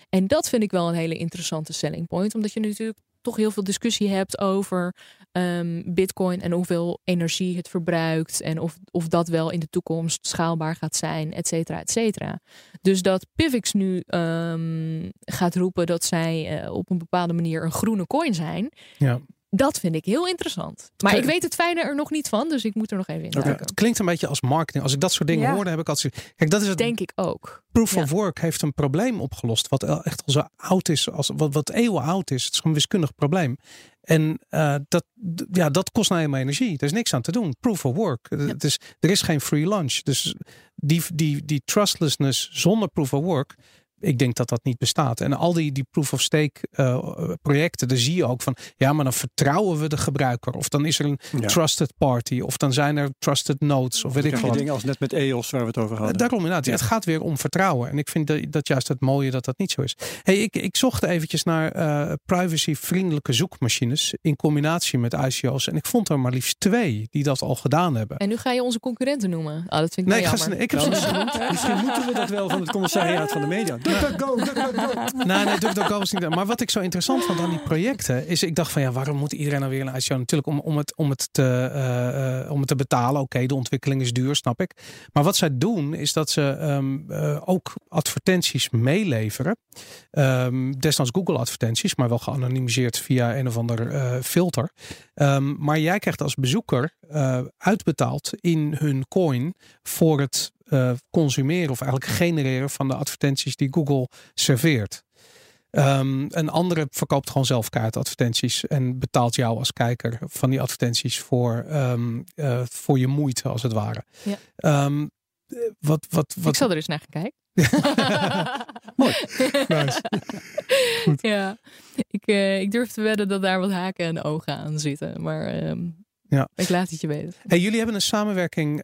En dat vind ik wel een hele interessante selling point, omdat je natuurlijk toch heel veel discussie hebt over ehm, Bitcoin en hoeveel energie het verbruikt en of, of dat wel in de toekomst schaalbaar gaat zijn, et cetera, et cetera. Dus dat Pivix nu ehm, gaat roepen dat zij eh, op een bepaalde manier een groene coin zijn, Ja. Dat vind ik heel interessant. Maar ik weet het fijne er nog niet van, dus ik moet er nog even in Oké. duiken. Het klinkt een beetje als marketing. Als ik dat soort dingen Ja. hoorde, heb ik altijd. Kijk, dat is het. Denk ik ook. Proof ja. of work heeft een probleem opgelost. Wat echt al zo oud is. Als, wat, wat eeuwen oud is. Het is gewoon een wiskundig probleem. En eh, dat, ja, dat kost nou eenmaal energie. Er is niks aan te doen. Proof of work. Het is, er is geen free lunch. Dus die, die, die trustlessness zonder proof of work. Ik denk dat dat niet bestaat. En al die, die proof of stake eh, projecten, daar zie je ook van. Ja, maar dan vertrouwen we de gebruiker. Of dan is er een ja. trusted party. Of dan zijn er trusted nodes. Of weet Dan ik veel dingen als net met EOS waar we het over hadden. Daarom inderdaad. Ja. Het gaat weer om vertrouwen. En ik vind dat, dat juist het mooie dat dat niet zo is. Hey, ik, ik zocht eventjes naar eh privacy-vriendelijke zoekmachines in combinatie met ICO's. En ik vond er maar liefst twee die dat al gedaan hebben. En nu ga je onze concurrenten noemen. Ah, dat vind ik Nee, ik, ga ze, ik heb Nou, ze misschien moeten we dat wel van het commissariaat van de media. DuckDuckGo, DuckDuckGo. Nee, DuckDuckGo was niet. Maar wat ik zo interessant vond aan die projecten is, ik dacht van ja, waarom moet iedereen nou weer een ICO? Natuurlijk om, om, het, om, het, te, eh, eh, om het te betalen. Oké, de ontwikkeling is duur, snap ik. Maar wat zij doen is dat ze ehm, eh, ook advertenties meeleveren. Ehm desnoods Google advertenties, maar wel geanonimiseerd via een of ander filter. Ehm, maar jij krijgt als bezoeker uitbetaald in hun coin voor het eh, consumeren of eigenlijk genereren van de advertenties die Google serveert. Ehm, een andere verkoopt gewoon zelf kaartadvertenties en betaalt jou als kijker van die advertenties voor, ehm, eh, voor je moeite, als het ware. Ja. Ehm, eh, wat, wat, wat, Ik zal er eens naar gaan kijken. Mooi. Nice. Ja, ik, eh, ik durf te wedden dat daar wat haken en ogen aan zitten. Maar Ja. ik laat het je weten. Hey, jullie hebben een samenwerking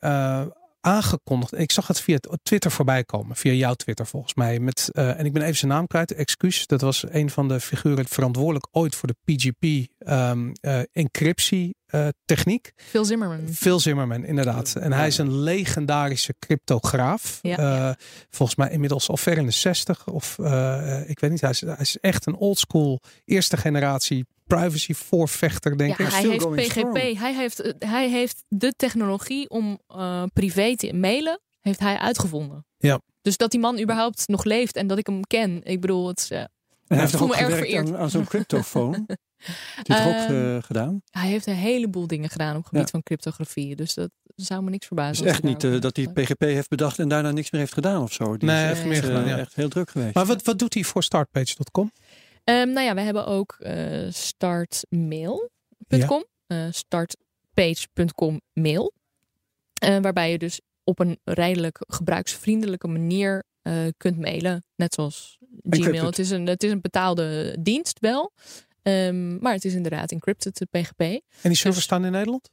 aangekondigd. Ik zag het via Twitter voorbij komen. Via jouw Twitter volgens mij. Met, eh, en ik ben even zijn naam kwijt. Excuus. Dat was een van de figuren verantwoordelijk ooit voor de PGP ehm, eh, encryptie eh, techniek. Phil Zimmerman. Phil Zimmerman, inderdaad. En hij is een legendarische cryptograaf. Ja, Eh, ja. Volgens mij inmiddels al ver in de 60. Of eh, ik weet niet. Hij is, hij is echt een oldschool eerste generatie privacy voorvechter, denk Ja, ik. hij heeft PGP. strong. Hij heeft, hij heeft de technologie om eh, privé te mailen, heeft hij uitgevonden. Ja. Dus dat die man überhaupt nog leeft en dat ik hem ken. Ik bedoel, het is, hij heeft toch ook gewerkt aan, aan zo'n cryptofoon. Die heeft ook Ehm, eh, gedaan? hij heeft een heleboel dingen gedaan op het gebied Ja. van cryptografie. Dus dat zou me niks Het verbazen. is als echt niet eh, dat hij. PGP heeft bedacht en daarna niks meer heeft gedaan of zo. Die Nee, is echt, heeft meer eh, gedaan, ja. echt heel druk geweest. Maar wat, wat doet hij voor startpage.com? Ehm, nou ja, we hebben ook eh startmail.com. eh, startpage.com mail. Eh, waarbij je dus op een redelijk gebruiksvriendelijke manier eh, kunt mailen. Net zoals Gmail. Het is, een, het is een betaalde dienst wel. Ehm, maar het is inderdaad encrypted, de PGP. En die servers Dus- staan in Nederland?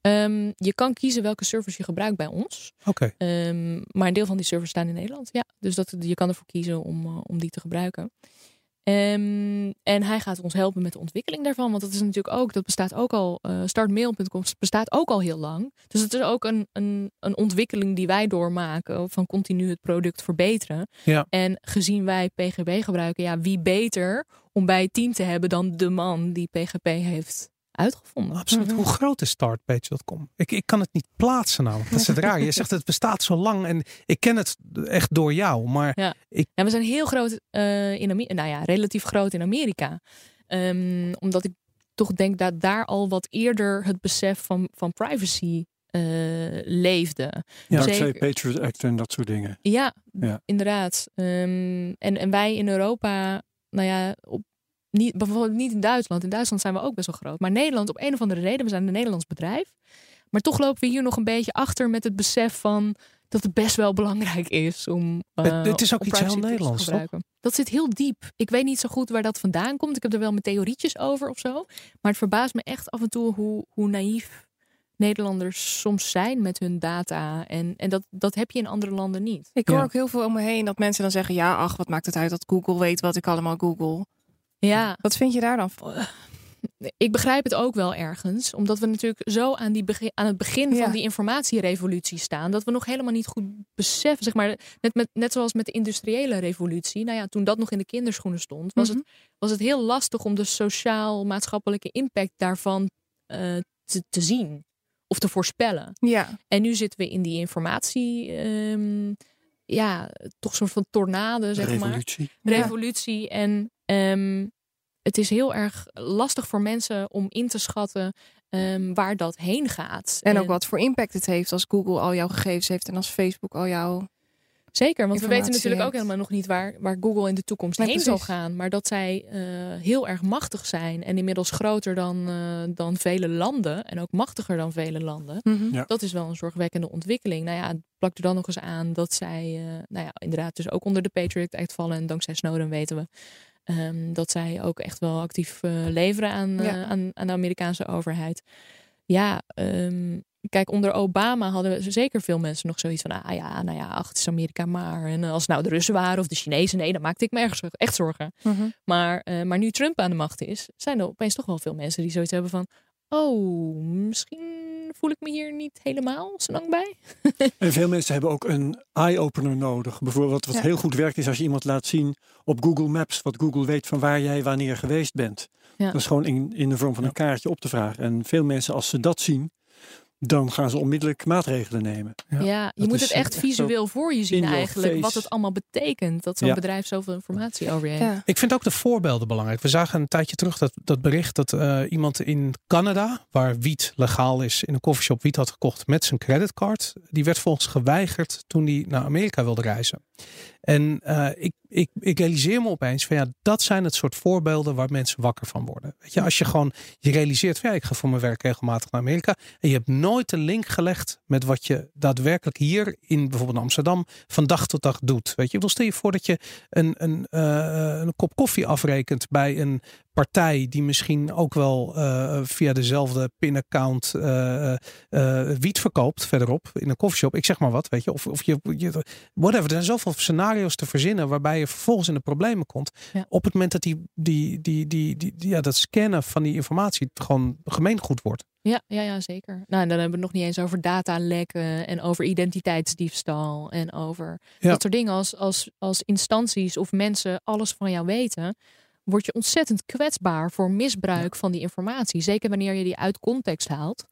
Ehm, je kan kiezen welke servers je gebruikt bij ons. Oké. Ehm, maar een deel van die servers staan in Nederland. Ja, dus dat, je kan ervoor kiezen om, eh, om die te gebruiken. Ehm, en hij gaat ons helpen met de ontwikkeling daarvan. Want dat is natuurlijk ook, dat bestaat ook al, eh startmail.com bestaat ook al heel lang. Dus het is ook een, een, een ontwikkeling die wij doormaken van continu het product verbeteren. Ja. En gezien wij PGP gebruiken, ja, wie beter om bij het team te hebben dan de man die PGP heeft uitgevonden. Absoluut. Hoe groot is startpage.com? Ik, ik kan het niet plaatsen namelijk. Dat is het raar. Je zegt het bestaat zo lang en ik ken het echt door jou. Maar Ja, we zijn heel groot eh, in Amerika. Nou ja, relatief groot in Amerika. Ehm, omdat ik toch denk dat daar al wat eerder het besef van, van privacy eh, leefde. Ja. Dankzij zeker. Patriot Act en dat soort dingen. Ja, Ja. inderdaad. Ehm, en, en wij in Europa, nou ja, op, niet, bijvoorbeeld niet in Duitsland. In Duitsland zijn we ook best wel groot. Maar Nederland, op een of andere reden, we zijn een Nederlands bedrijf. Maar toch lopen we hier nog een beetje achter met het besef van dat het best wel belangrijk is om. Het- eh, het is ook iets heel te Nederlands, toch? gebruiken. Dat zit heel diep. Ik weet niet zo goed waar dat vandaan komt. Ik heb er wel mijn theorietjes over of zo. Maar het verbaast me echt af en toe hoe, hoe naïef Nederlanders soms zijn met hun data. En, en dat, dat heb je in andere landen niet. Ik hoor Ja. ook heel veel om me heen dat mensen dan zeggen: ja, ach, wat maakt het uit dat Google weet wat ik allemaal Google. Ja, Wat vind je daar dan van? ik begrijp het ook wel ergens. Omdat we natuurlijk zo aan, die begin, aan het begin Ja. van die informatierevolutie staan. Dat we nog helemaal niet goed beseffen. Zeg maar, net, met, net zoals met de industriële revolutie. Nou ja, toen dat nog in de kinderschoenen stond. Was, Mhm. het, was het heel lastig om de sociaal-maatschappelijke impact daarvan eh, te, te zien. Of te voorspellen. Ja, En nu zitten we in die informatie. ehm, ja, toch een soort van tornade, zeg maar Revolutie. Ja. revolutie. En ehm, het is heel erg lastig voor mensen om in te schatten ehm, waar dat heen gaat. en ook wat voor impact het heeft als Google al jouw gegevens heeft en als Facebook al jouw. Zeker, want we weten natuurlijk ook helemaal nog niet waar, waar Google in de toekomst Nee, heen precies. zal gaan. Maar dat zij eh, heel erg machtig zijn en inmiddels groter dan, eh, dan vele landen. En ook machtiger dan vele landen. Ja. Dat is wel een zorgwekkende ontwikkeling. Nou ja, plak er dan nog eens aan dat zij, eh, nou ja, inderdaad dus ook onder de Patriot Act vallen. En dankzij Snowden weten we ehm, dat zij ook echt wel actief eh, leveren aan, eh, aan, aan de Amerikaanse overheid. Ja, em, kijk, onder Obama hadden zeker veel mensen nog zoiets van, ah ja, nou ja, ach, het is Amerika maar. En eh, als het nou de Russen waren of de Chinezen, nee, dan maakte ik me erg, zorg- echt zorgen. Maar, eh, maar nu Trump aan de macht is, zijn er opeens toch wel veel mensen die zoiets hebben van, oh, misschien voel ik me hier niet helemaal zo lang bij. En veel mensen hebben ook een eye-opener nodig. Bijvoorbeeld wat Ja. heel goed werkt is als je iemand laat zien op Google Maps. Wat Google weet van waar jij wanneer geweest bent. Ja. Dat is gewoon in, in de vorm van een kaartje op te vragen. En veel mensen als ze dat zien, dan gaan ze onmiddellijk maatregelen nemen. Ja, Ja, je dat moet het echt visueel voor je zien eigenlijk. Wat het allemaal betekent. Dat zo'n Ja. bedrijf zoveel informatie over je heeft. Ja. Ik vind ook de voorbeelden belangrijk. We zagen een tijdje terug dat, dat bericht dat eh, iemand in Canada, waar wiet legaal is, in een koffieshop wiet had gekocht met zijn creditcard. Die werd volgens geweigerd toen hij naar Amerika wilde reizen. En eh, ik, ik, ik realiseer me opeens van ja, dat zijn het soort voorbeelden waar mensen wakker van worden. Weet je, als je gewoon je realiseert van ja, ik ga voor mijn werk regelmatig naar Amerika. En je hebt nooit de link gelegd met wat je daadwerkelijk hier in bijvoorbeeld Amsterdam van dag tot dag doet. Weet je, ik stel je voor dat je een, een, eh, een kop koffie afrekent bij een partij die misschien ook wel eh, via dezelfde pinaccount eh, wiet verkoopt verderop in een koffieshop. Ik zeg maar wat, weet je. Of, of je, je whatever. Er zijn zoveel scenario's te verzinnen waarbij je vervolgens in de problemen komt. Ja. Op het moment dat die, die, die, die, die, die- ja, dat scannen van die informatie gewoon gemeengoed wordt. Ja, ja, ja, zeker. Nou, en dan hebben we het nog niet eens over datalekken en over identiteitsdiefstal en over Ja. dat soort dingen. Als, als, als instanties of mensen alles van jou weten, word je ontzettend kwetsbaar voor misbruik van die informatie. Zeker wanneer je die uit context haalt,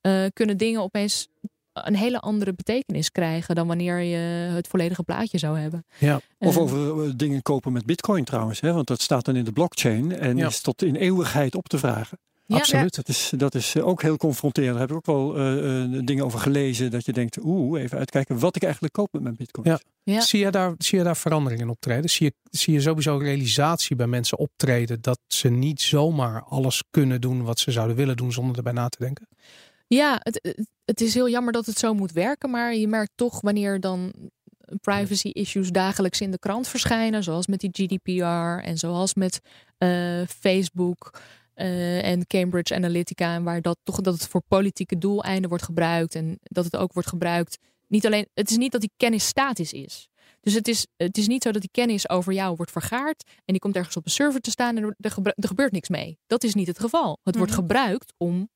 eh, kunnen dingen opeens een hele andere betekenis krijgen dan wanneer je het volledige plaatje zou hebben. Ja. Of over eh, dingen kopen met bitcoin trouwens. Hè? Want dat staat dan in de blockchain en Ja. is tot in eeuwigheid op te vragen. Ja. Absoluut. Dat is, dat is eh, ook heel confronterend. Daar heb ik ook wel eh, eh, dingen over gelezen. Dat je denkt, oeh, even uitkijken wat ik eigenlijk koop met mijn bitcoin. Ja. Ja. Zie, je daar, zie je daar verandering in optreden? Zie je, zie je sowieso realisatie bij mensen optreden dat ze niet zomaar alles kunnen doen wat ze zouden willen doen zonder erbij na te denken? Ja, het, het- het is heel jammer dat het zo moet werken, maar je merkt toch wanneer dan privacy issues dagelijks in de krant verschijnen, zoals met die GDPR en zoals met eh, Facebook eh, en Cambridge Analytica, en waar dat toch dat het voor politieke doeleinden wordt gebruikt en dat het ook wordt gebruikt. Niet alleen, het is niet dat die kennis statisch is. Dus het is, het is niet zo dat die kennis over jou wordt vergaard en die komt ergens op een server te staan en er, er er gebeurt niks mee. Dat is niet het geval. Het wordt Mhm. gebruikt om,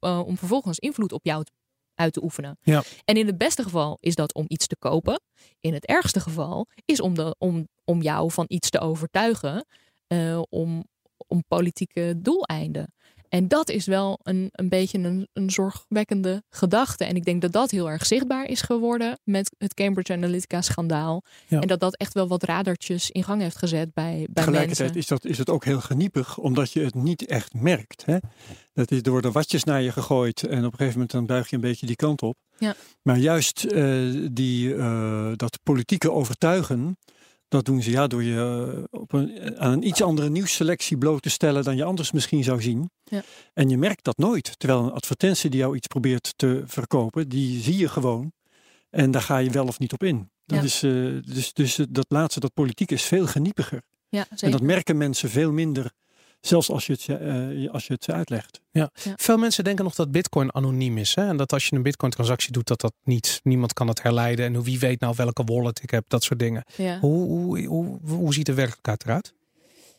eh, om vervolgens invloed op jou te- uit te oefenen. Ja. En in het beste geval is dat om iets te kopen. In het ergste geval is om, de, om, om jou van iets te overtuigen eh, om, om politieke doeleinden. En dat is wel een, een beetje een, een zorgwekkende gedachte. En ik denk dat dat heel erg zichtbaar is geworden met het Cambridge Analytica schandaal. Ja. En dat dat echt wel wat radartjes in gang heeft gezet bij, bij Tegelijkertijd mensen. is, dat, is het ook heel geniepig, omdat je het niet echt merkt. Hè? Dat is, er worden watjes naar je gegooid en op een gegeven moment dan buig je een beetje die kant op. Ja. Maar juist eh, die, eh, dat politieke overtuigen, dat doen ze ja, door je eh, op een, aan een iets andere nieuwsselectie bloot te stellen dan je anders misschien zou zien. Ja. En je merkt dat nooit. Terwijl een advertentie die jou iets probeert te verkopen, die zie je gewoon. En daar ga je wel of niet op in. Dat Ja. is, eh, dus, dus eh, dat laatste, dat politiek is veel geniepiger. Ja, En dat merken mensen veel minder, zelfs als je het, ze- eh, als je het uitlegt. Veel mensen denken nog dat bitcoin anoniem is. Hè? En dat als je een bitcoin transactie doet, dat dat niet, niemand kan het herleiden. En wie weet nou welke wallet ik heb, dat soort dingen. Ja. Hoe, hoe, hoe, hoe ziet de werkelijkheid eruit?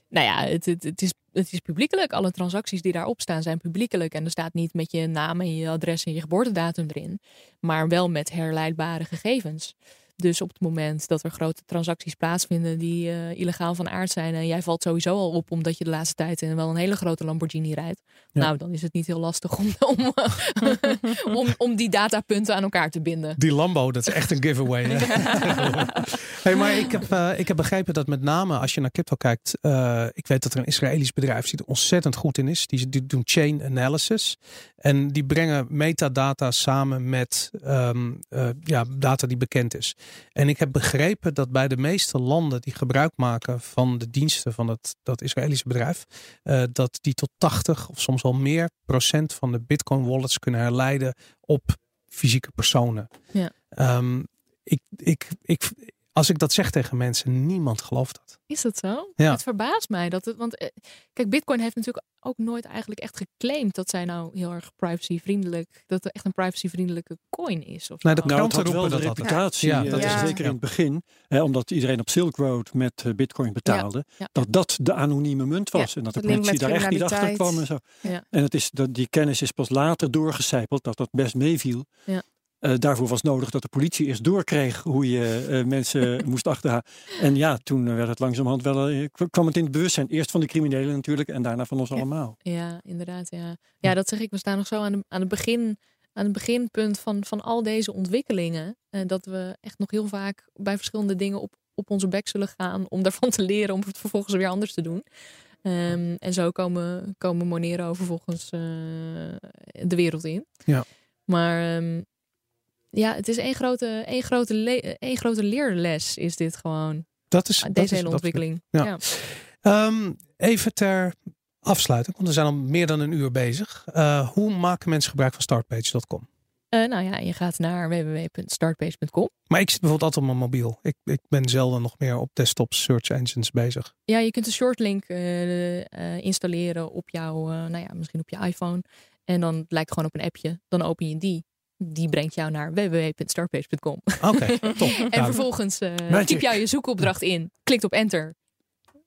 Nou ja, het, het, het, is, het is publiekelijk. Alle transacties die daarop staan zijn publiekelijk. En er staat niet met je naam en je adres en je geboortedatum erin. Maar wel met herleidbare gegevens. Dus op het moment dat er grote transacties plaatsvinden die eh, illegaal van aard zijn. En jij valt sowieso al op omdat je de laatste tijd in wel een hele grote Lamborghini rijdt. Ja. Nou, dan is het niet heel lastig om, om, om, om die datapunten aan elkaar te binden. Die Lambo, dat is echt een giveaway. Hè? hey, maar ik heb, eh, ik heb begrepen dat met name als je naar crypto kijkt. eh, ik weet dat er een Israëlisch bedrijf die er ontzettend goed in is. Die, die doen chain analysis. En die brengen metadata samen met ehm, eh, ja, data die bekend is. En ik heb begrepen dat bij de meeste landen die gebruik maken van de diensten van het, dat Israëlische bedrijf. eh, dat die tot 80 of soms wel meer procent van de bitcoin wallets kunnen herleiden op fysieke personen. Ja. Ehm, ik, ik, ik, als ik dat zeg tegen mensen, niemand gelooft dat. Is dat zo? Ja. Het verbaast mij. Dat het, want eh, kijk, Bitcoin heeft natuurlijk ook nooit eigenlijk echt geclaimd dat zij nou heel erg privacyvriendelijk, dat het echt een privacyvriendelijke coin is. Of de Nou, het kranten had wel roepen de dat reputatie, Ja, eh, dat is zeker Ja. in het begin, hè, omdat iedereen op Silk Road met eh, bitcoin betaalde, ja. dat dat de anonieme munt was. en dat de de politie daar echt niet achter kwam en zo. Ja. En het is, dat, die kennis is pas later doorgecijpeld, dat dat best meeviel. Eh, daarvoor was nodig dat de politie eerst doorkreeg hoe je eh, mensen moest achterhalen. En ja, toen werd het langzamerhand wel, eh, kwam het in het bewustzijn. Eerst van de criminelen natuurlijk en daarna van ons allemaal. Ja, inderdaad. Ja. ja, dat zeg ik. We staan nog zo aan, de, aan, het, begin, aan het beginpunt van, van al deze ontwikkelingen. En dat we echt nog heel vaak bij verschillende dingen op, op onze bek zullen gaan om daarvan te leren, om het vervolgens weer anders te doen. Ehm, en zo komen, komen Monero vervolgens eh, de wereld in. Ja. Maar ehm, ja, het is één grote, één, grote één grote leerles is dit gewoon. Dat is dat Deze is- hele dat- ontwikkeling. ja. Ja. Ehm, even ter afsluiting, want we zijn al meer dan een uur bezig. Eh, hoe maken mensen gebruik van startpage.com? Eh, nou ja, je gaat naar www.startpage.com. Maar ik zit bijvoorbeeld altijd op mijn mobiel. Ik, ik ben zelden nog meer op desktop search engines bezig. Ja, je kunt een shortlink eh, installeren op jouw, nou ja, misschien op je iPhone. En dan lijkt het gewoon op een appje. Dan open je die. Die brengt jou naar www.startpage.com. Oké, top. En Nou, vervolgens eh typ jou je zoekopdracht in. Klikt op enter.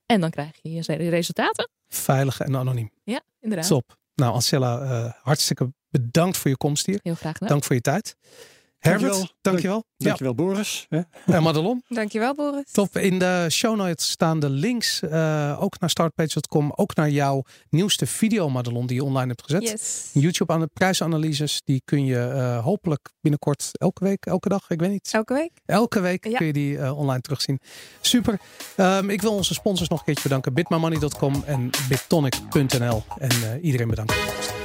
En dan krijg je je resultaten. Veilig en anoniem. Ja, inderdaad. Top. Nou, Ancella, eh, hartstikke bedankt voor je komst hier. Heel graag gedaan. Dank voor je tijd. Herbert, Dankjewel. dankjewel. Ja, Dankjewel Boris. Hè? en Madelon. Dankjewel, Boris. Top. In de show notes staan de links eh, ook naar startpage.com. Ook naar jouw nieuwste video, Madelon, die je online hebt gezet. Yes. YouTube aan de prijsanalyses, die kun je eh, hopelijk binnenkort elke week, elke dag, ik weet niet. Elke week. Elke week Ja. kun je die eh, online terugzien. Super. Ehm, ik wil onze sponsors nog een keertje bedanken. bitmamoney.com en bitonic.nl. En eh, iedereen bedankt voor het luisteren.